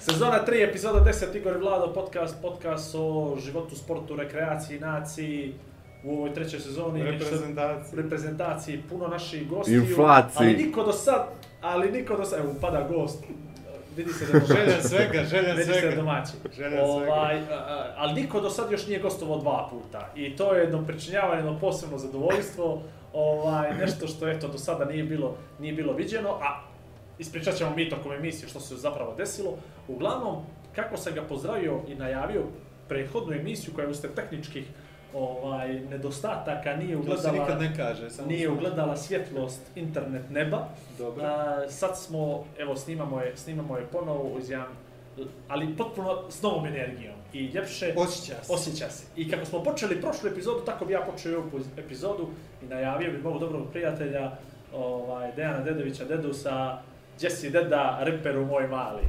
Sezona 3, epizoda 10, Igor i Vlado, podcast, podcast o životu, sportu, rekreaciji, naciji, u ovoj trećoj sezoni. Reprezentaciji. Reprezentaciji, puno naših gostiju. Inflaciji. Ali niko do sad, ali niko do sad, evo, pada gost. Vidi se da je domaći. Željan svega, Vidi se svega. domaći. Željan ovaj, a, a, ali niko do sad još nije gostovao dva puta. I to je jedno pričinjavanje, jedno posebno zadovoljstvo. Ovaj, nešto što eto do sada nije bilo, nije bilo viđeno, a ispričat ćemo mi tokom emisije što se zapravo desilo. Uglavnom, kako sam ga pozdravio i najavio prethodnu emisiju koja je usled tehničkih ovaj, nedostataka nije ugledala, nikad ne kaže. Samo nije ugledala svjetlost internet neba. Dobro. A, sad smo, evo, snimamo je, snimamo je ponovo uz jedan, ali potpuno s novom energijom. I ljepše Osjeća se. osjeća se. I kako smo počeli prošlu epizodu, tako bi ja počeo ovu epizodu i najavio bi mog dobrog prijatelja ovaj, Dejana Dedovića Dedusa, Jesse Deda, reperu moj mali.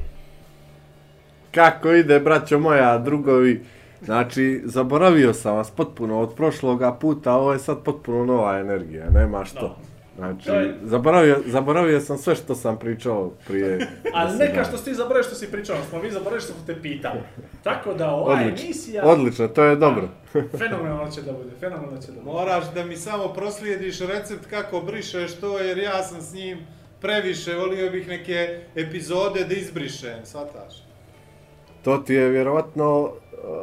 Kako ide, braćo moja, drugovi? Znači, zaboravio sam vas potpuno od prošloga puta, ovo je sad potpuno nova energija, nema što. No. Znači, je- zaboravio, zaboravio sam sve što sam pričao prije. Ali neka što si ti zaboravio što si pričao, smo vi zaboravili što smo te pitali. Tako da ova Odlično, emisija... odlično, to je dobro. Fenomenalno će da bude, fenomenalno će da bude. Moraš da mi samo proslijediš recept kako brišeš to, jer ja sam s njim previše, volio bih neke epizode da izbrišem, shvataš? To ti je vjerovatno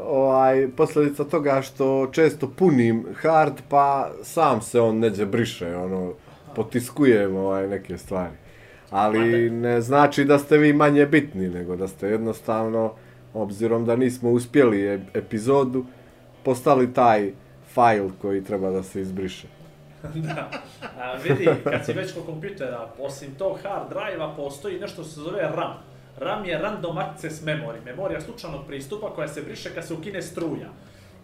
ovaj, posljedica toga što često punim hard, pa sam se on neđe briše, ono, potiskujem ovaj, neke stvari. Ali ne znači da ste vi manje bitni, nego da ste jednostavno, obzirom da nismo uspjeli e- epizodu, postali taj fajl koji treba da se izbriše. da. A, vidi, kad si već kod kompjutera, osim tog hard drive-a postoji nešto što se zove RAM. RAM je Random Access Memory, memorija slučajnog pristupa koja se briše kad se ukine struja.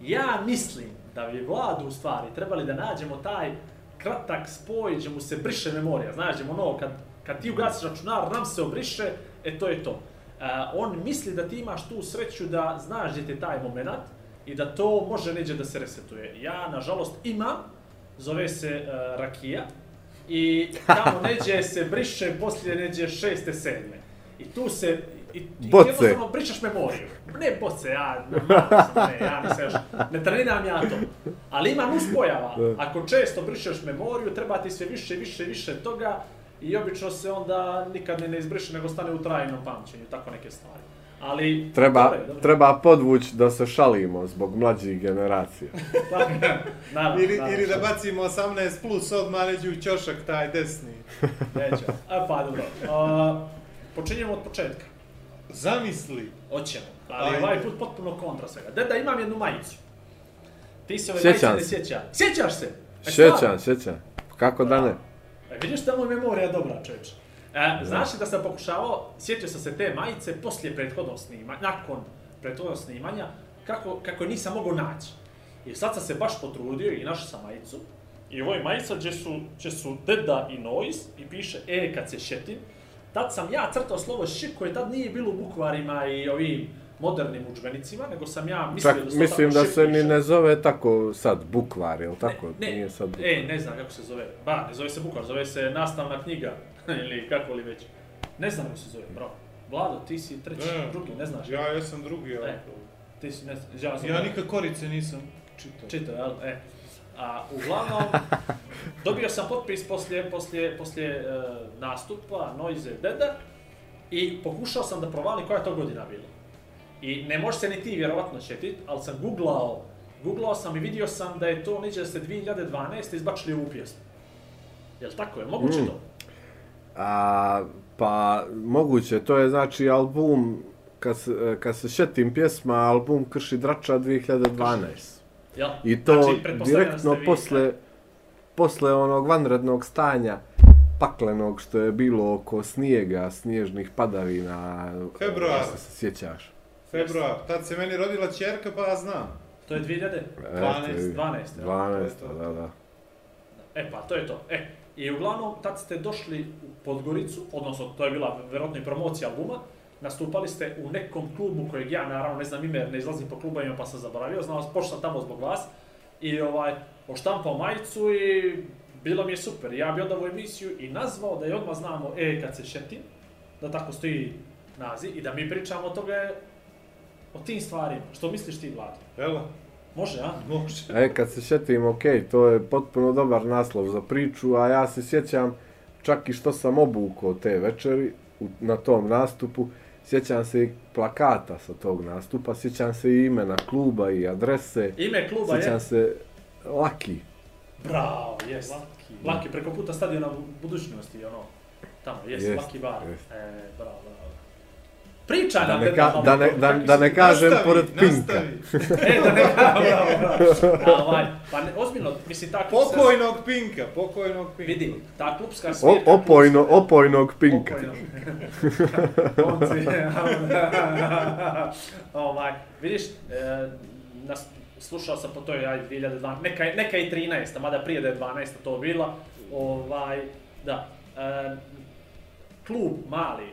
Ja mislim da bi vladu u stvari trebali da nađemo taj kratak spoj gdje mu se briše memorija. Znaš, gdje mu ono, kad, kad ti ugasiš računar, RAM se obriše, e to je to. A, on misli da ti imaš tu sreću da znaš gdje ti taj moment i da to može neđe da se resetuje. Ja, nažalost, imam, zove se uh, Rakija i tamo neđe se briše poslije neđe šeste, sedme. I tu se i, i Boce. jednostavno brišeš memoriju. Ne boce, ja, sam, ne, ja nisam još, ne treniram ja to. Ali ima nuspojava. Ako često brišeš memoriju, treba ti sve više, više, više toga i obično se onda nikad ne, ne izbriše, nego stane u trajnom pamćenju, tako neke stvari. Ali, Treba, dobro treba podvući da se šalimo zbog mlađih generacija. Tako, naravno, Ili, naravno, ili da bacimo 18 plus odmah neđu u ćošak taj desni. Neće. A pa dobro. A, počinjemo od početka. Zamisli. Hoćemo. Ali Ajde. ovaj put potpuno kontra svega. Deda, imam jednu majicu. Ti se ove Sjećam majice ne se. sjeća. Sjećaš se? E, Sjećam, sjećam. Kako da ne? E, vidiš tamo je memorija dobra, čovječe. E, znaš li da sam pokušavao, sjetio sam se te majice poslije prethodnog snimanja, nakon prethodnog snimanja, kako, kako je nisam mogao naći. I sad sam se baš potrudio i našao sam majicu. I ovo je majica gdje su, gdje su Deda i Noise i piše E kad se šetim. Tad sam ja crtao slovo š koje tad nije bilo u bukvarima i ovim modernim udžbenicima, nego sam ja mislio Čak, da se mislim da se ni ne zove tako sad bukvar, jel tako? Ne, Nije sad bukvar. E, ne znam kako se zove. Ba, ne zove se bukvar, zove se nastavna knjiga. ili kako li već. Ne znam kako se zove, bro. Vlado, ti si treći, Ne. drugi, ne znaš. Ja jesam drugi, E, ja. ti si, ne znaš. Ja, sam Ja nikad korice nisam čitao. Čito, jel? E. A, uglavnom, dobio sam potpis poslije, poslije, poslije uh, nastupa Noize Deda i pokušao sam da provalim koja je to godina bila. I ne može se ni ti vjerovatno šetit, ali sam googlao, googlao sam i vidio sam da je to neđe da ste 2012. izbačili ovu pjesmu. Jel tako je? Moguće Mm. to? A, pa, moguće, to je znači album, kad se, kad se šetim pjesma, album Krši Drača 2012. Jel? I to Znači, direktno vi- posle, posle onog vanrednog stanja paklenog što je bilo oko snijega, snježnih padavina. Februar. ako se sjećaš. Februar, tad se meni rodila čerka pa ja znam. To je 2000? Eto, 12, vidi. 12, jel? 12, da, da. E pa, to je to. E, i uglavnom, tad ste došli u Podgoricu, odnosno to je bila vjerojatno i promocija albuma, nastupali ste u nekom klubu kojeg ja naravno ne znam ime jer ne izlazim po klubovima pa sam zaboravio, znao, pošto sam tamo zbog vas i ovaj, oštampao majicu i bilo mi je super. Ja bi onda ovu emisiju i nazvao da je odmah znamo, e, kad se šetim, da tako stoji naziv i da mi pričamo o toga o tim stvarima. Što misliš ti, Vlado? Evo, Može, a? može. E, kad se sjetim, ok, to je potpuno dobar naslov za priču, a ja se sjećam čak i što sam obukao te večeri u, na tom nastupu. Sjećam se i plakata sa tog nastupa, sjećam se i imena kluba i adrese. Ime kluba Sjećam je... se Laki. Bravo, jes. Laki. Laki, preko puta stadiona u budućnosti, ono, tamo, jes, Jest, Laki bar. jest. E, bravo, bravo. Pričaj Da nam, ne, Pedro, ka, da ne, da, da ne kažem Nastavi, pored Pinka. nastavi. E, da ne kažem, bravo, bravo. Ovaj, pa ne, ozbiljno, mislim, ta klubska... Pokojnog Pinka, pokojnog Pinka. Vidi, ta klubska O, svirka... opojno, opojnog Pinka. Pokojno. Momci, ovaj, vidiš, e, nas, slušao sam po toj aj 2012, neka, neka i 13, mada prije da je 12 to bila, ovaj, da, e, klub mali,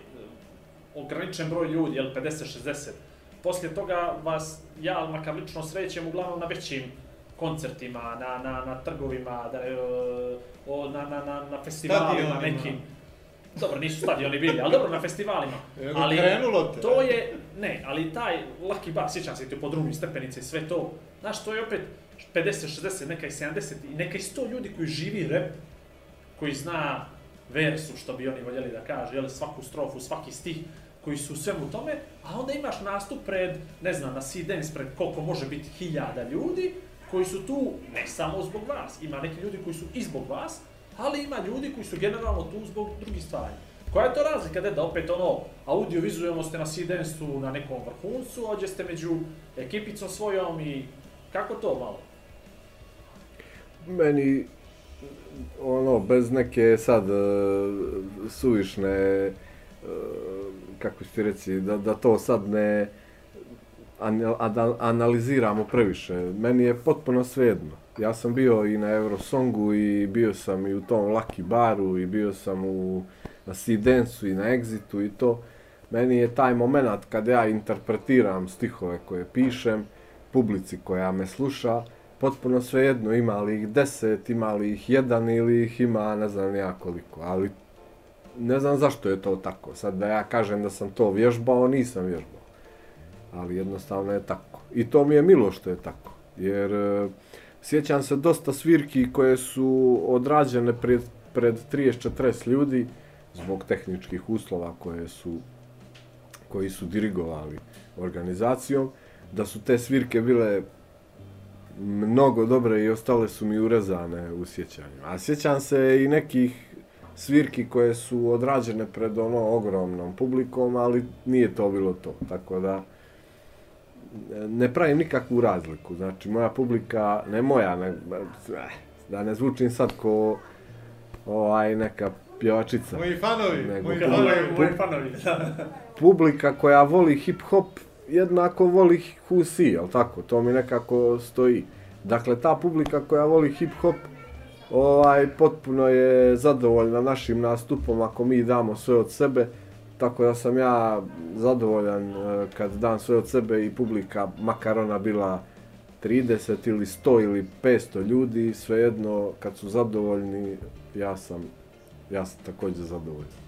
ograničen broj ljudi, jel 50-60, poslije toga vas, ja makar lično srećem uglavnom na većim koncertima, na, na, na trgovima, da, e, o, na, na, na, na festivalima nekim. Dobro, nisu stadioni bili, ali dobro, na festivalima. Nego Ali krenulo te. to je, ne, ali taj Lucky Bar, sjećam se ti po drugim stepenice i sve to, znaš, to je opet 50, 60, neka i 70 i neka i 100 ljudi koji živi rap, koji zna versu, što bi oni voljeli da kaže, jel, svaku strofu, svaki stih, koji su sve u tome, a onda imaš nastup pred, ne znam, na Sea Dance, pred koliko može biti hiljada ljudi, koji su tu ne samo zbog vas, ima neki ljudi koji su i zbog vas, ali ima ljudi koji su generalno tu zbog drugih stvari. Koja je to razlika, de, da opet ono, audio-vizualno ste na Sea Dance-u na nekom vrhuncu, ođe ste među ekipicom svojom i kako to malo? Meni, ono, bez neke sad e, suvišne, e, kako ću ti reći, da, da to sad ne analiziramo previše. Meni je potpuno svejedno. Ja sam bio i na Eurosongu i bio sam i u tom Lucky Baru i bio sam u, na Sea Dance-u i na Exitu i to. Meni je taj moment kad ja interpretiram stihove koje pišem, publici koja me sluša, potpuno svejedno ima li ih deset, ima li ih jedan ili ih ima ne znam ja koliko, ali ne znam zašto je to tako. Sad da ja kažem da sam to vježbao, nisam vježbao. Ali jednostavno je tako. I to mi je milo što je tako. Jer e, sjećam se dosta svirki koje su odrađene pred, pred 30-40 ljudi zbog tehničkih uslova koje su koji su dirigovali organizacijom, da su te svirke bile mnogo dobre i ostale su mi urezane u sjećanju. A sjećam se i nekih svirki koje su odrađene pred ono ogromnom publikom, ali nije to bilo to. Tako da ne pravim nikakvu razliku. Znači, moja publika, ne moja, ne, eh, da ne zvučim sad ko ovaj, neka pjevačica. Moji fanovi, Nego moji publika- Moji, fanovi. moji fanovi, publika koja voli hip-hop jednako voli Husi, jel tako? To mi nekako stoji. Dakle, ta publika koja voli hip-hop ovaj, potpuno je zadovoljna našim nastupom ako mi damo sve od sebe. Tako da sam ja zadovoljan eh, kad dam sve od sebe i publika, makar ona bila 30 ili 100 ili 500 ljudi, svejedno kad su zadovoljni, ja sam, ja sam također zadovoljan.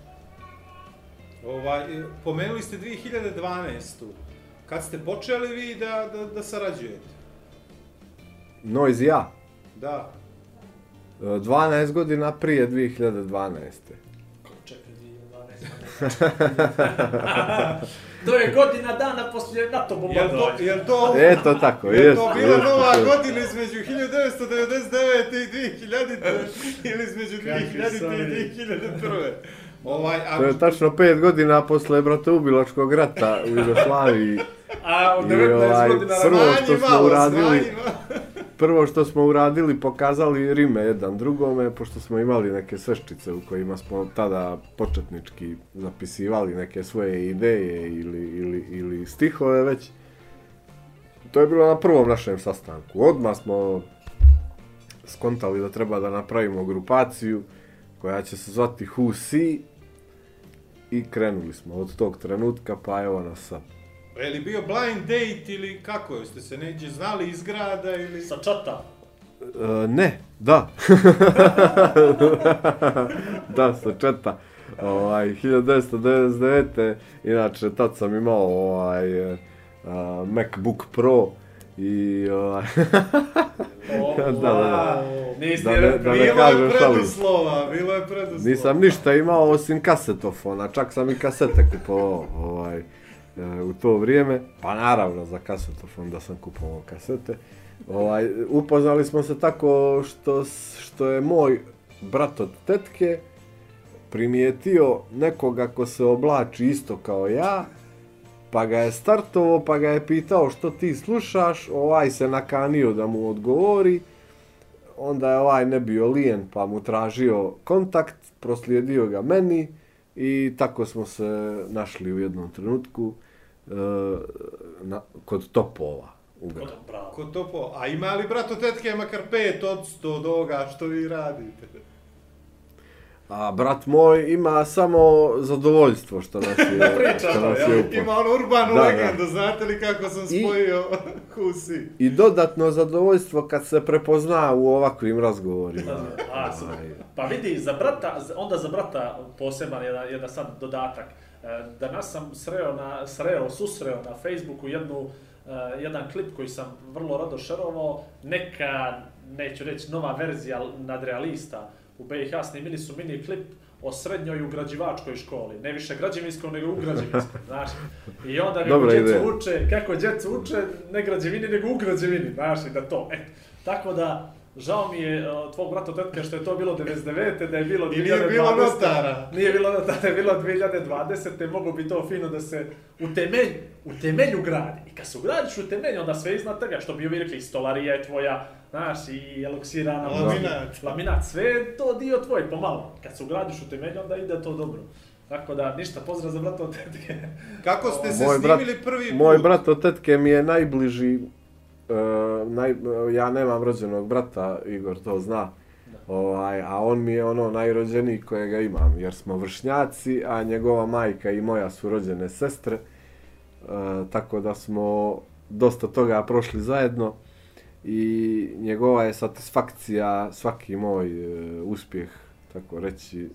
Ovaj, eh, pomenuli ste 2012. Kad ste počeli vi da, da, da sarađujete? Noise i ja. Da. E, 12 godina prije 2012. Čekaj, 2012. to je godina dana poslije NATO Jel to, bombardovanja. jel to, Eto tako, jel jest. to bila jest, nova jest. godina između 1999. i 2000. ili između 2000. i 2001. Ovaj, a To je tačno 5 godina posle bratoubilačkog rata u Jugoslaviji. A u I 19 ovaj, godina prvo što smo malo, uradili-. Prvo što smo uradili, pokazali rime jedan drugome, pošto smo imali neke sveščice u kojima smo tada početnički zapisivali neke svoje ideje ili, ili, ili stihove već. to je bilo na prvom našem sastanku. Odmah smo skontali da treba da napravimo grupaciju koja će se zvati Who See i krenuli smo od tog trenutka pa evo nas sad. Je li bio blind date ili kako? Jeste se neđe znali iz grada ili... Sa čata. E, ne, da. da, sa četa. Ovaj, 1999. Inače, tad sam imao ovaj, uh, MacBook Pro i ovaj, Da, da, da. Nisi Da ne- da ne Bilo kažem je preduslova, bilo je preduslova. nisam ništa imao osim kasetofona, čak sam i kasete kupovao ovaj, u to vrijeme. Pa naravno za kasetofon da sam kupovao kasete. Ovaj, upoznali smo se tako što, što je moj brat od tetke primijetio nekoga ko se oblači isto kao ja, pa ga je startovao, pa ga je pitao što ti slušaš, ovaj se nakanio da mu odgovori, onda je ovaj ne bio lijen, pa mu tražio kontakt, proslijedio ga meni i tako smo se našli u jednom trenutku e, na, kod topova u gradu. Bravo. Ko to po... A ima li brato tetke makar 5 od 100 od ovoga što vi radite? A brat moj ima samo zadovoljstvo što nas je, Priča što to, nas je upoznao. Ima ono urbanu Da, da. legendu, znate li kako sam I- spojio Husi? I dodatno zadovoljstvo kad se prepozna u ovakvim razgovorima. A, super. Ovaj, Pa vidi, za brata, onda za brata poseban jedan, jedan sad dodatak. E, Danas sam sreo, na, sreo, susreo na Facebooku jednu, e, jedan klip koji sam vrlo rado šerovao, neka, neću reći nova verzija nadrealista u BiH snimili su mini klip o srednjoj ugrađivačkoj školi, ne više građevinskoj nego u građevinskoj, znaš. I onda kako djecu uče, kako djecu uče, ne građevini nego u građevini, znaš, i da to, eto. Tako da, žao mi je uh, tvog brata tetke što je to bilo 99. da je bilo I nije bilo 2020. notara. Nije bilo notara, da je bilo 2020. Mogu bi to fino da se u temelj, u temelju gradi. I kad se ugradiš u temelju, onda sve iznad toga, što bi ovi rekli, stolarija je tvoja, znaš, i eloksirana. Laminat. Laminat, sve je to dio tvoj, pomalo. Kad se ugradiš u temelju, onda ide to dobro. Tako da, ništa, pozdrav za brata od tetke. Kako ste se Moj brat- snimili prvi put? Moj brat od tetke mi je najbliži, e, naj, ja nemam rođenog brata, Igor to zna, ovaj, a on mi je ono najrođeniji kojega imam, jer smo vršnjaci, a njegova majka i moja su rođene sestre, e, tako da smo dosta toga prošli zajedno i njegova je satisfakcija svaki moj e, uspjeh, tako reći,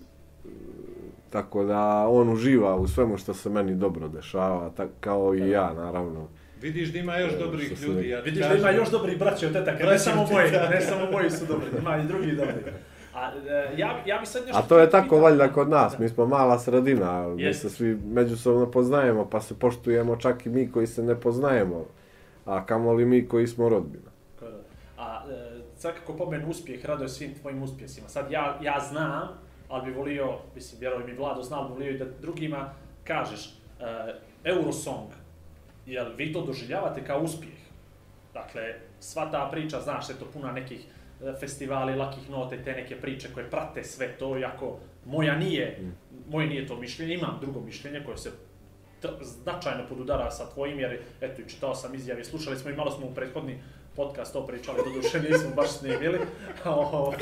tako da on uživa u svemu što se meni dobro dešava, tak, kao i ja naravno. Vidiš da ima još dobrih ljudi, ja Vidiš da kažem. ima još dobri braće od tetaka, ne samo moji, ne samo moji su dobri, ima i drugi dobri. A e, ja, ja bi sad nešto... A to je tako pitati. valjda kod nas, mi smo mala sredina, mi Jeste. se svi međusobno poznajemo, pa se poštujemo čak i mi koji se ne poznajemo, a kamoli mi koji smo rodbina. A e, sad kako pomenu uspjeh, rado je svim tvojim uspjesima. Sad ja, ja znam, ali bi volio, mislim, vjerujem mi Vlado zna, ali bi volio i da drugima kažeš, e, Eurosong, jel vi to doživljavate kao uspjeh? Dakle, sva ta priča, znaš, to puna nekih e, festivali, lakih nota i te neke priče koje prate sve to, iako moja nije, moje nije to mišljenje, imam drugo mišljenje koje se značajno podudara sa tvojim, jer eto, i čitao sam izjave, slušali smo i malo smo u prethodni podcast to pričali, doduše nismo baš snimili. Ovaj,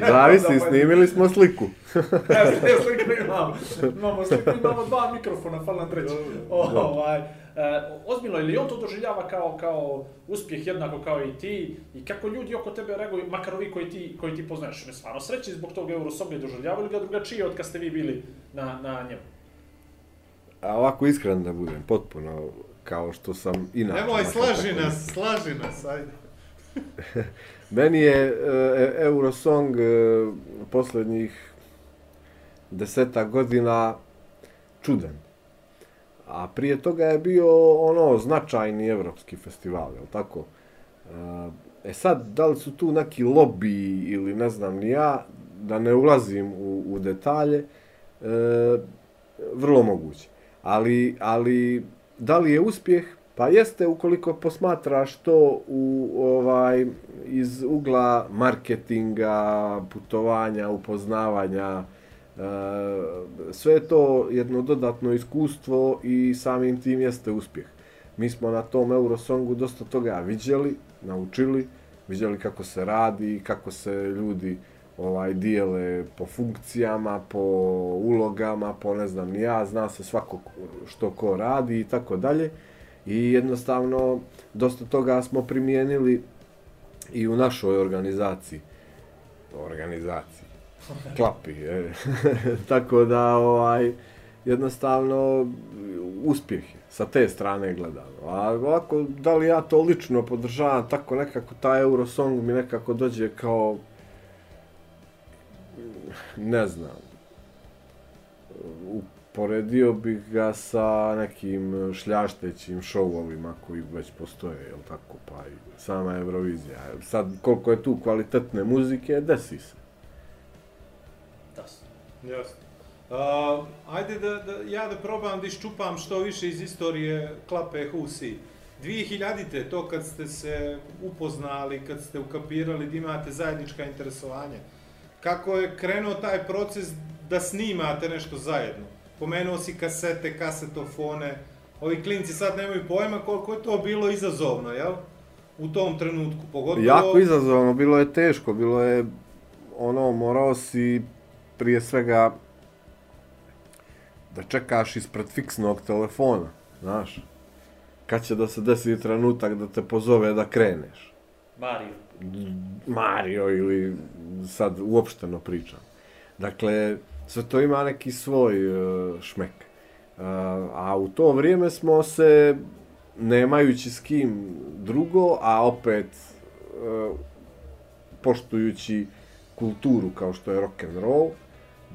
Zavisi, Dobro, snimili smo sliku. Te sliku imam. Imamo sliku, imamo dva mikrofona, fali nam treći. Ovaj, e, ozbiljno, ili on to doživljava kao, kao uspjeh jednako kao i ti? I kako ljudi oko tebe reaguju, makar ovi koji ti, koji ti poznaješ? Me stvarno sreći zbog tog Eurosonga i doživljavaju li ga drugačije od kad ste vi bili na, na njemu? A ovako iskren da budem, potpuno kao što sam inače. Nemoj, makar slaži tako nas, slaži nas, ajde. Meni je e, Eurosong e, posljednjih deseta godina čudan. A prije toga je bio ono značajni evropski festival, je tako? E sad, da li su tu neki lobby ili ne znam ni ja, da ne ulazim u, u detalje, e, vrlo moguće. Ali, ali da li je uspjeh? Pa jeste ukoliko posmatraš to u ovaj iz ugla marketinga, putovanja, upoznavanja, e, sve je to jedno dodatno iskustvo i samim tim jeste uspjeh. Mi smo na tom Eurosongu dosta toga viđeli, naučili, viđeli kako se radi, kako se ljudi ovaj dijele po funkcijama, po ulogama, po ne znam ni ja, zna se svako što ko radi i tako dalje. I jednostavno dosta toga smo primijenili i u našoj organizaciji. Organizaciji. Klapi. Je. tako da ovaj jednostavno uspjeh je sa te strane gledano. A ovako, da li ja to lično podržavam, tako nekako taj Eurosong mi nekako dođe kao ne znam, uporedio bih ga sa nekim šljaštećim šovovima koji već postoje, jel tako, pa i sama Eurovizija. Sad, koliko je tu kvalitetne muzike, desi se. Jasno. Jasno. Uh, ajde da, da, ja da probam da iščupam što više iz istorije klape Husi. 2000-te, to kad ste se upoznali, kad ste ukapirali da imate zajednička interesovanja, kako je krenuo taj proces da snimate nešto zajedno? Pomenuo si kasete, kasetofone, ovi klinci sad nemaju pojma koliko je to bilo izazovno, jel? U tom trenutku, pogotovo... Jako izazovno, bilo je teško, bilo je, ono, morao si prije svega da čekaš ispred fiksnog telefona, znaš. Kad će da se desi trenutak da te pozove da kreneš. Mario. Mario ili sad uopšteno pričam. Dakle, sve to ima neki svoj uh, šmek. Uh, a u to vrijeme smo se, nemajući s kim drugo, a opet uh, poštujući kulturu kao što je rock and roll,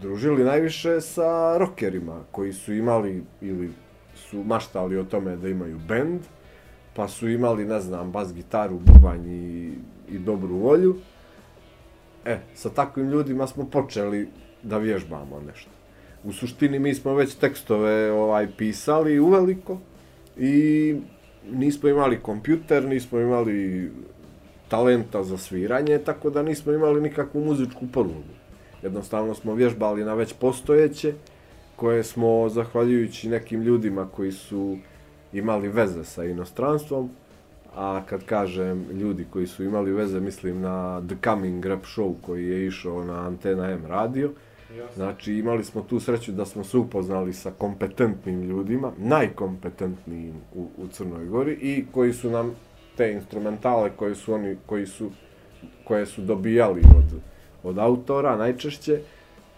družili najviše sa rockerima koji su imali ili su maštali o tome da imaju bend, pa su imali, ne znam, bas gitaru, bubanj i, i dobru volju. E, sa takvim ljudima smo počeli da vježbamo nešto. U suštini mi smo već tekstove ovaj pisali uveliko i nismo imali kompjuter, nismo imali talenta za sviranje, tako da nismo imali nikakvu muzičku podlogu. Jednostavno smo vježbali na već postojeće, koje smo, zahvaljujući nekim ljudima koji su imali veze sa inostranstvom, a kad kažem ljudi koji su imali veze, mislim na The Coming Rap Show koji je išao na Antena M radio. Znači imali smo tu sreću da smo se upoznali sa kompetentnim ljudima, najkompetentnijim u, u Crnoj Gori i koji su nam te instrumentale koje su oni koji su koje su dobijali od od autora najčešće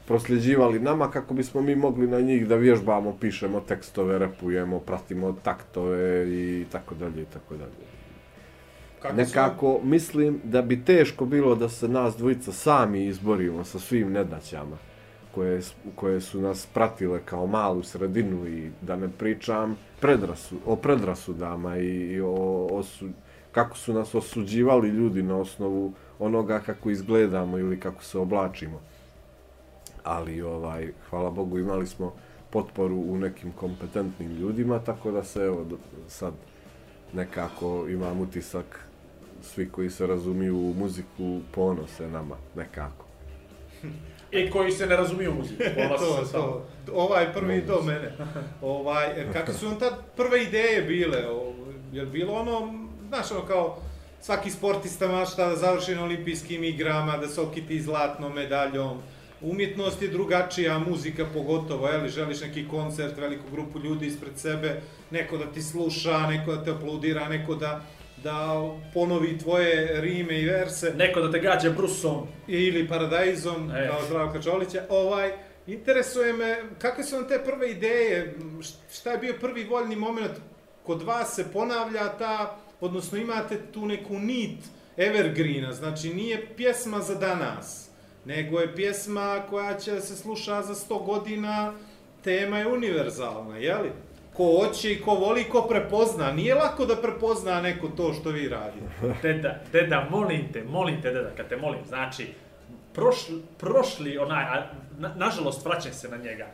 prosljeđivali nama kako bismo mi mogli na njih da vježbamo, pišemo tekstove, repujemo, pratimo taktove i tako dalje i tako dalje. Kako Nekako su... mislim da bi teško bilo da se nas dvojica sami izborimo sa svim nedaćama koje, koje su nas pratile kao malu sredinu i da ne pričam predrasu, o predrasudama i, i o, o su, kako su nas osuđivali ljudi na osnovu onoga kako izgledamo ili kako se oblačimo. Ali ovaj hvala Bogu imali smo potporu u nekim kompetentnim ljudima, tako da se evo sad nekako imam utisak svi koji se razumiju u muziku ponose nama nekako. I koji se ne razumiju u muziku, ponose to, se samo. To. Ovaj prvi do mene. Ovaj, kakve su vam tad prve ideje bile? Je bilo ono, znaš ono kao, svaki sportista mašta da završi na olimpijskim igrama, da se okiti zlatnom medaljom. Umjetnost je drugačija, muzika pogotovo, je li želiš neki koncert, veliku grupu ljudi ispred sebe, neko da ti sluša, neko da te aplaudira, neko da da ponovi tvoje rime i verse. Neko da te gađe brusom. Ili paradajzom, e. kao Zdravka Čolića. Ovaj, interesuje me, kakve su vam te prve ideje, šta je bio prvi voljni moment kod vas se ponavlja ta odnosno imate tu neku nit evergreena, znači nije pjesma za danas, nego je pjesma koja će se sluša za 100 godina, tema je univerzalna, jeli? Ko hoće i ko voli, ko prepozna. Nije lako da prepozna neko to što vi radite. Deda, deda, molim te, molim te, deda, kad te molim, znači, prošli, prošli onaj, a, na, nažalost, vraćam se na njega,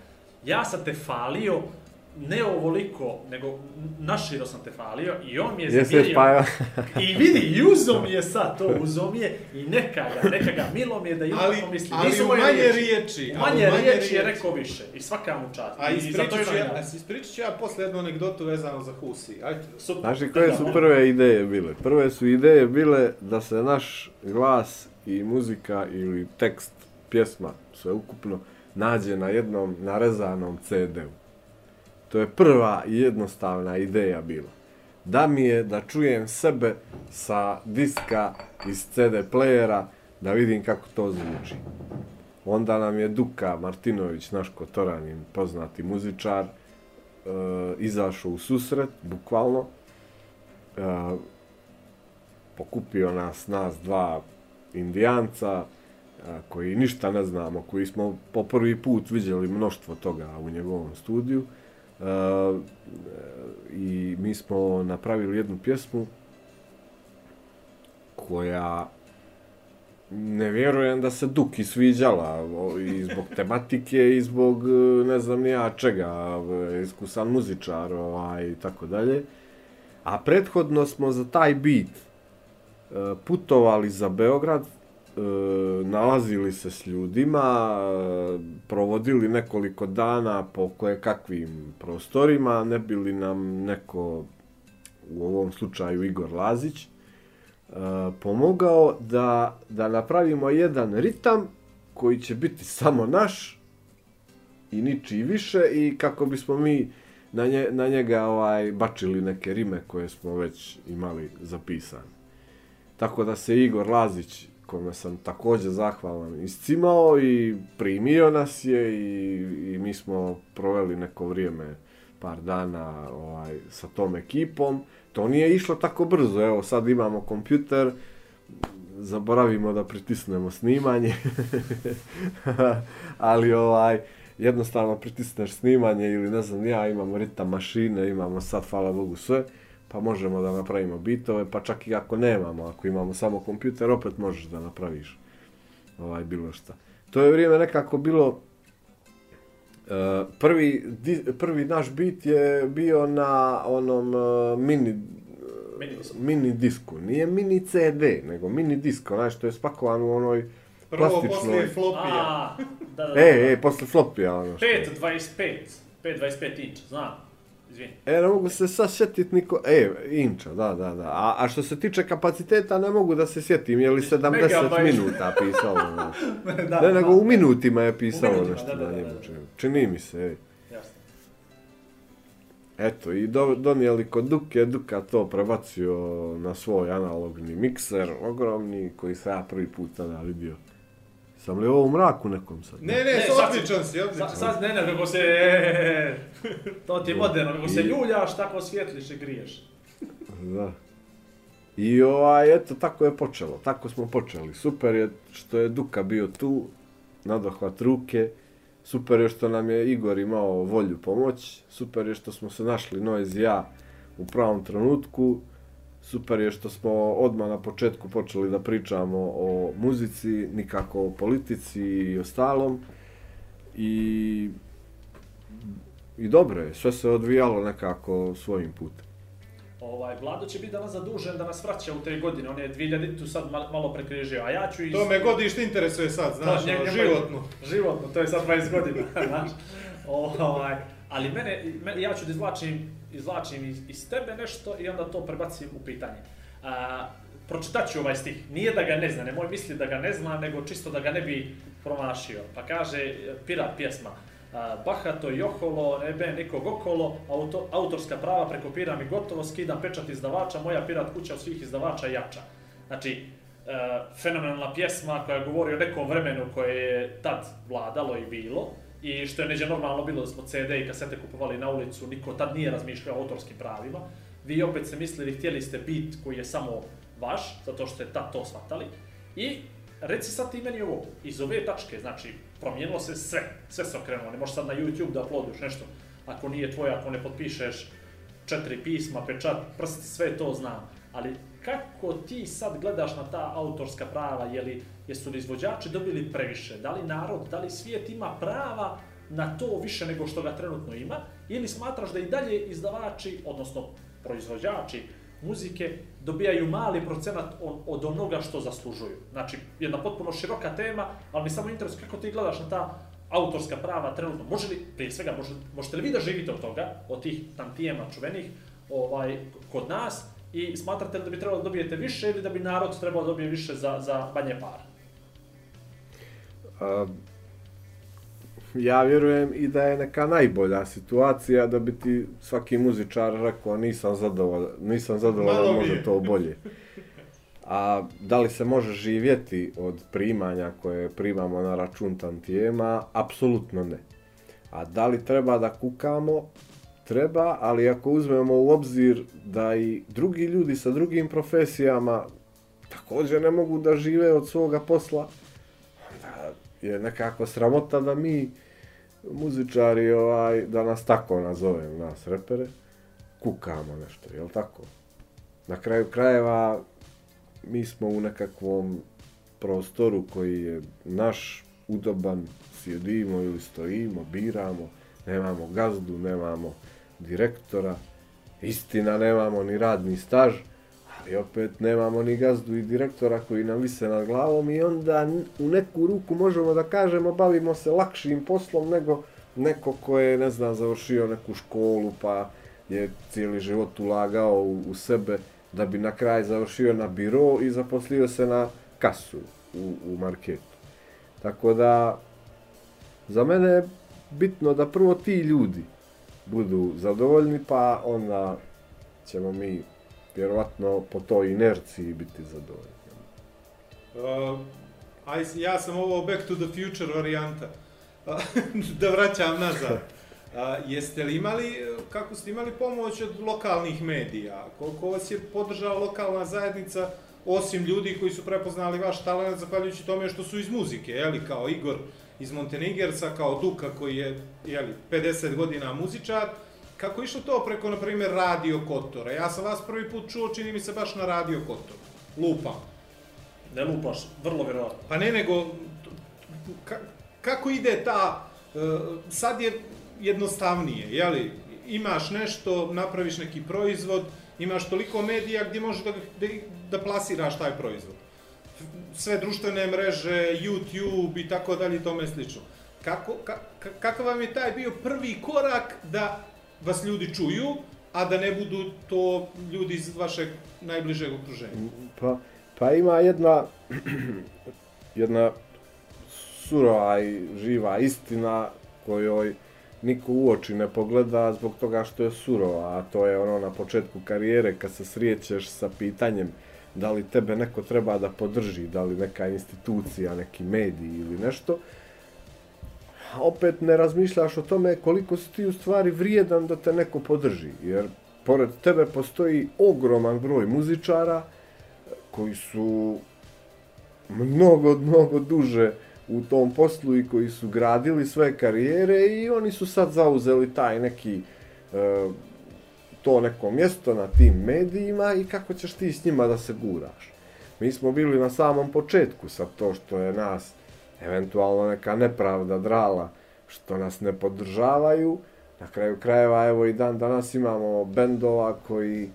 ja sam te falio ne ovoliko, nego naširo sam te falio i on mi je zamirio. pa I vidi, i uzo mi je sad to, uzo mi je i neka ga, neka ga, milo mi je da ima Ali, tako misli. ali Nisu u manje riječi. U ali manje riječi je rekao više i svaka mu čast. A ispričat ću, ja, ispričat ću ja posle jednu anegdotu vezano za Husi. Ajde. Super. Znaš koje su prve ideje bile? Prve su ideje bile da se naš glas i muzika ili tekst, pjesma, sve ukupno, nađe na jednom narezanom CD-u. To je prva i jednostavna ideja bila. Da mi je da čujem sebe sa diska iz CD playera, da vidim kako to zvuči. Onda nam je Duka Martinović, naš Kotoranin, poznati muzičar, e, izašao u susret, bukvalno, e, pokupio nas, nas dva indijanca, e, koji ništa ne znamo, koji smo po prvi put vidjeli mnoštvo toga u njegovom studiju. E, I mi smo napravili jednu pjesmu koja ne vjerujem da se Duki sviđala i zbog tematike i zbog e, ne znam ni ja čega, e, iskusan muzičar ovaj, i tako dalje. A prethodno smo za taj beat e, putovali za Beograd, E, nalazili se s ljudima, e, provodili nekoliko dana po koje kakvim prostorima, ne bili nam neko, u ovom slučaju Igor Lazić, e, pomogao da, da napravimo jedan ritam koji će biti samo naš i ničiji više i kako bismo mi na, nje, na njega ovaj bačili neke rime koje smo već imali zapisane. Tako da se Igor Lazić, kome sam također zahvalan, iscimao i primio nas je i, i mi smo proveli neko vrijeme, par dana ovaj, sa tom ekipom. To nije išlo tako brzo, evo sad imamo kompjuter, zaboravimo da pritisnemo snimanje, ali ovaj, jednostavno pritisneš snimanje ili ne znam ja, imamo ritam mašine, imamo sad, hvala Bogu, sve, pa možemo da napravimo bitove, pa čak i ako nemamo, ako imamo samo kompjuter, opet možeš da napraviš ovaj, bilo šta. To je vrijeme nekako bilo, Uh, prvi, di, prvi naš bit je bio na onom uh, mini Mini disk. mini disku. Nije mini CD, nego mini disk, onaj što je spakovan u onoj Prvo plastičnoj. poslije flopija. A, da, da, da. E, e, posle flopija ono što. 5.25. 5.25 inč, znam. Izvini. E, ne mogu se sad sjetit niko... E, inča, da, da, da. A, a što se tiče kapaciteta, ne mogu da se sjetim, je li 70 Megabajt. minuta pisalo. znaš. da, Ne, nego u minutima je pisalo minutima, nešto da, da, da, njemu. da. čini- Čini mi se, ej. Jasno. Eto, i do, donijeli kod Duke, Duka to prebacio na svoj analogni mikser, ogromni, koji sam ja prvi put tada vidio. Sam li ovo u mraku nekom sad? Ne, ne, Ne, sad sad si- odličan si, Sa, odličan. sad ne, ne, kako se... To ti je moderno, kako se ljuljaš, tako svjetliš i griješ. Da. I ovaj, eto, tako je počelo, tako smo počeli. Super je što je Duka bio tu, nadohvat ruke, super je što nam je Igor imao volju pomoć, super je što smo se našli Noez i ja u pravom trenutku, super je što smo odmah na početku počeli da pričamo o muzici, nikako o politici i ostalom. I, i dobro je, sve se odvijalo nekako svojim putem. Ovaj, Vlado će biti danas zadužen da nas vraća u te godine, on je 2000 tu sad mal- malo prekrižio, a ja ću iz... To me godište interesuje sad, znaš, njeg- ono, životno. Životno, to je sad 20 godina, znaš. Ovaj, ali mene, me, ja ću da izvlačim, izvlačim iz, iz tebe nešto i onda to prebacim u pitanje. A, pročitat ću ovaj stih. Nije da ga ne zna, nemoj misli da ga ne zna, nego čisto da ga ne bi promašio. Pa kaže, e, pirat pjesma. A, bahato i oholo, nebe nikog okolo, auto, autorska prava prekopiram i gotovo, skidam pečat izdavača, moja pirat kuća od svih izdavača jača. Znači, e, fenomenalna pjesma koja govori o nekom vremenu koje je tad vladalo i bilo i što je neđe normalno bilo da smo CD i kasete kupovali na ulicu, niko tad nije razmišljao o autorskim pravima. Vi opet ste mislili, htjeli ste bit koji je samo vaš, zato što ste tad to shvatali. I reci sad ti meni ovo, iz ove tačke, znači, promijenilo se sve, sve se okrenulo, ne možeš sad na YouTube da uploadiš nešto, ako nije tvoje, ako ne potpišeš četiri pisma, pečat, prst, sve to znam. Ali kako ti sad gledaš na ta autorska prava, je li, jesu li izvođači dobili previše? Da li narod, da li svijet ima prava na to više nego što ga trenutno ima? ili smatraš da i dalje izdavači, odnosno proizvođači muzike dobijaju mali procenat od, onoga što zaslužuju. Znači, jedna potpuno široka tema, ali mi samo interesuje kako ti gledaš na ta autorska prava trenutno. Može li, prije svega, može, možete li vi da živite od toga, od tih tantijema čuvenih, ovaj, kod nas, i smatrate li da bi trebalo da dobijete više ili da bi narod trebao da dobije više za, za manje para? A, ja vjerujem i da je neka najbolja situacija da bi ti svaki muzičar rekao nisam zadovoljan, nisam zadovoljan, može to bolje. A da li se može živjeti od primanja koje primamo na račun tantijema? Apsolutno ne. A da li treba da kukamo? Treba, ali ako uzmemo u obzir da i drugi ljudi sa drugim profesijama također ne mogu da žive od svoga posla, onda je nekako sramota da mi muzičari, ovaj, da nas tako nazovem, nas repere, kukamo nešto, je tako? Na kraju krajeva, mi smo u nekakvom prostoru koji je naš, udoban, sjedimo ili stojimo, biramo, nemamo gazdu, nemamo direktora, istina, nemamo ni radni staž, ali opet nemamo ni gazdu i direktora koji nam vise nad glavom i onda u neku ruku možemo da kažemo bavimo se lakšim poslom nego neko ko je, ne znam, završio neku školu pa je cijeli život ulagao u, u sebe da bi na kraj završio na biro i zaposlio se na kasu u, u marketu. Tako da, za mene je bitno da prvo ti ljudi budu zadovoljni, pa onda ćemo mi vjerovatno po toj inerciji biti zadovoljni. Uh, aj, ja sam ovo Back to the Future varijanta. da vraćam nazad. A, jeste li imali, kako ste imali pomoć od lokalnih medija? Koliko vas je podržala lokalna zajednica, osim ljudi koji su prepoznali vaš talent, zahvaljujući tome što su iz muzike, jeli, kao Igor iz Montenegerca, kao Duka koji je jeli, 50 godina muzičar, kako išlo to preko, na primjer, Radio Kotora? Ja sam vas prvi put čuo, čini mi se baš na Radio Kotor. Lupam. Ne lupaš, vrlo vjerovatno. Pa ne, nego, ka, kako ide ta, uh, sad je jednostavnije, jeli, imaš nešto, napraviš neki proizvod, imaš toliko medija gdje možeš da, da, da plasiraš taj proizvod. Sve društvene mreže, YouTube i tako dalje i tome slično. Kako, ka, kakav vam je taj bio prvi korak da vas ljudi čuju, a da ne budu to ljudi iz vašeg najbližeg okruženja? Pa, pa ima jedna, jedna surova i živa istina kojoj niko u oči ne pogleda zbog toga što je surova, a to je ono na početku karijere kad se srijećeš sa pitanjem da li tebe neko treba da podrži, da li neka institucija, neki mediji ili nešto, opet ne razmišljaš o tome koliko si ti u stvari vrijedan da te neko podrži, jer pored tebe postoji ogroman broj muzičara koji su mnogo, mnogo duže u tom poslu i koji su gradili svoje karijere i oni su sad zauzeli taj neki e, to neko mjesto na tim medijima i kako ćeš ti s njima da se guraš. Mi smo bili na samom početku sa to što je nas eventualno neka nepravda drala što nas ne podržavaju. Na kraju krajeva evo i dan danas imamo bendova koji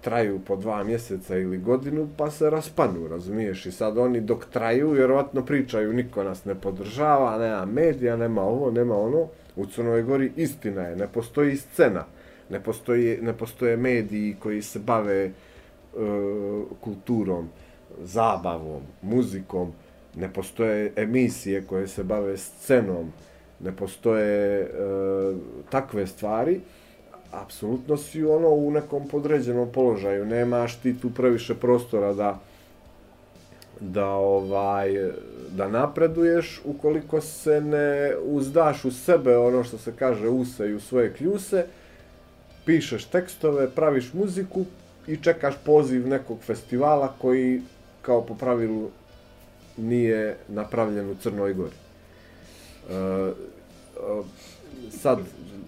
traju po dva mjeseca ili godinu, pa se raspanu, razumiješ? I sad oni dok traju, vjerovatno pričaju, niko nas ne podržava, nema medija, nema ovo, nema ono. U Crnoj Gori istina je, ne postoji scena, ne, postoji, ne postoje mediji koji se bave uh, kulturom, zabavom, muzikom, ne postoje emisije koje se bave scenom, ne postoje uh, takve stvari. Apsolutno si ono u nekom podređenom položaju, nemaš ti tu previše prostora da da ovaj da napreduješ ukoliko se ne uzdaš u sebe ono što se kaže use i u svoje kljuse pišeš tekstove, praviš muziku i čekaš poziv nekog festivala koji kao po pravilu nije napravljen u Crnoj Gori. E, e, sad,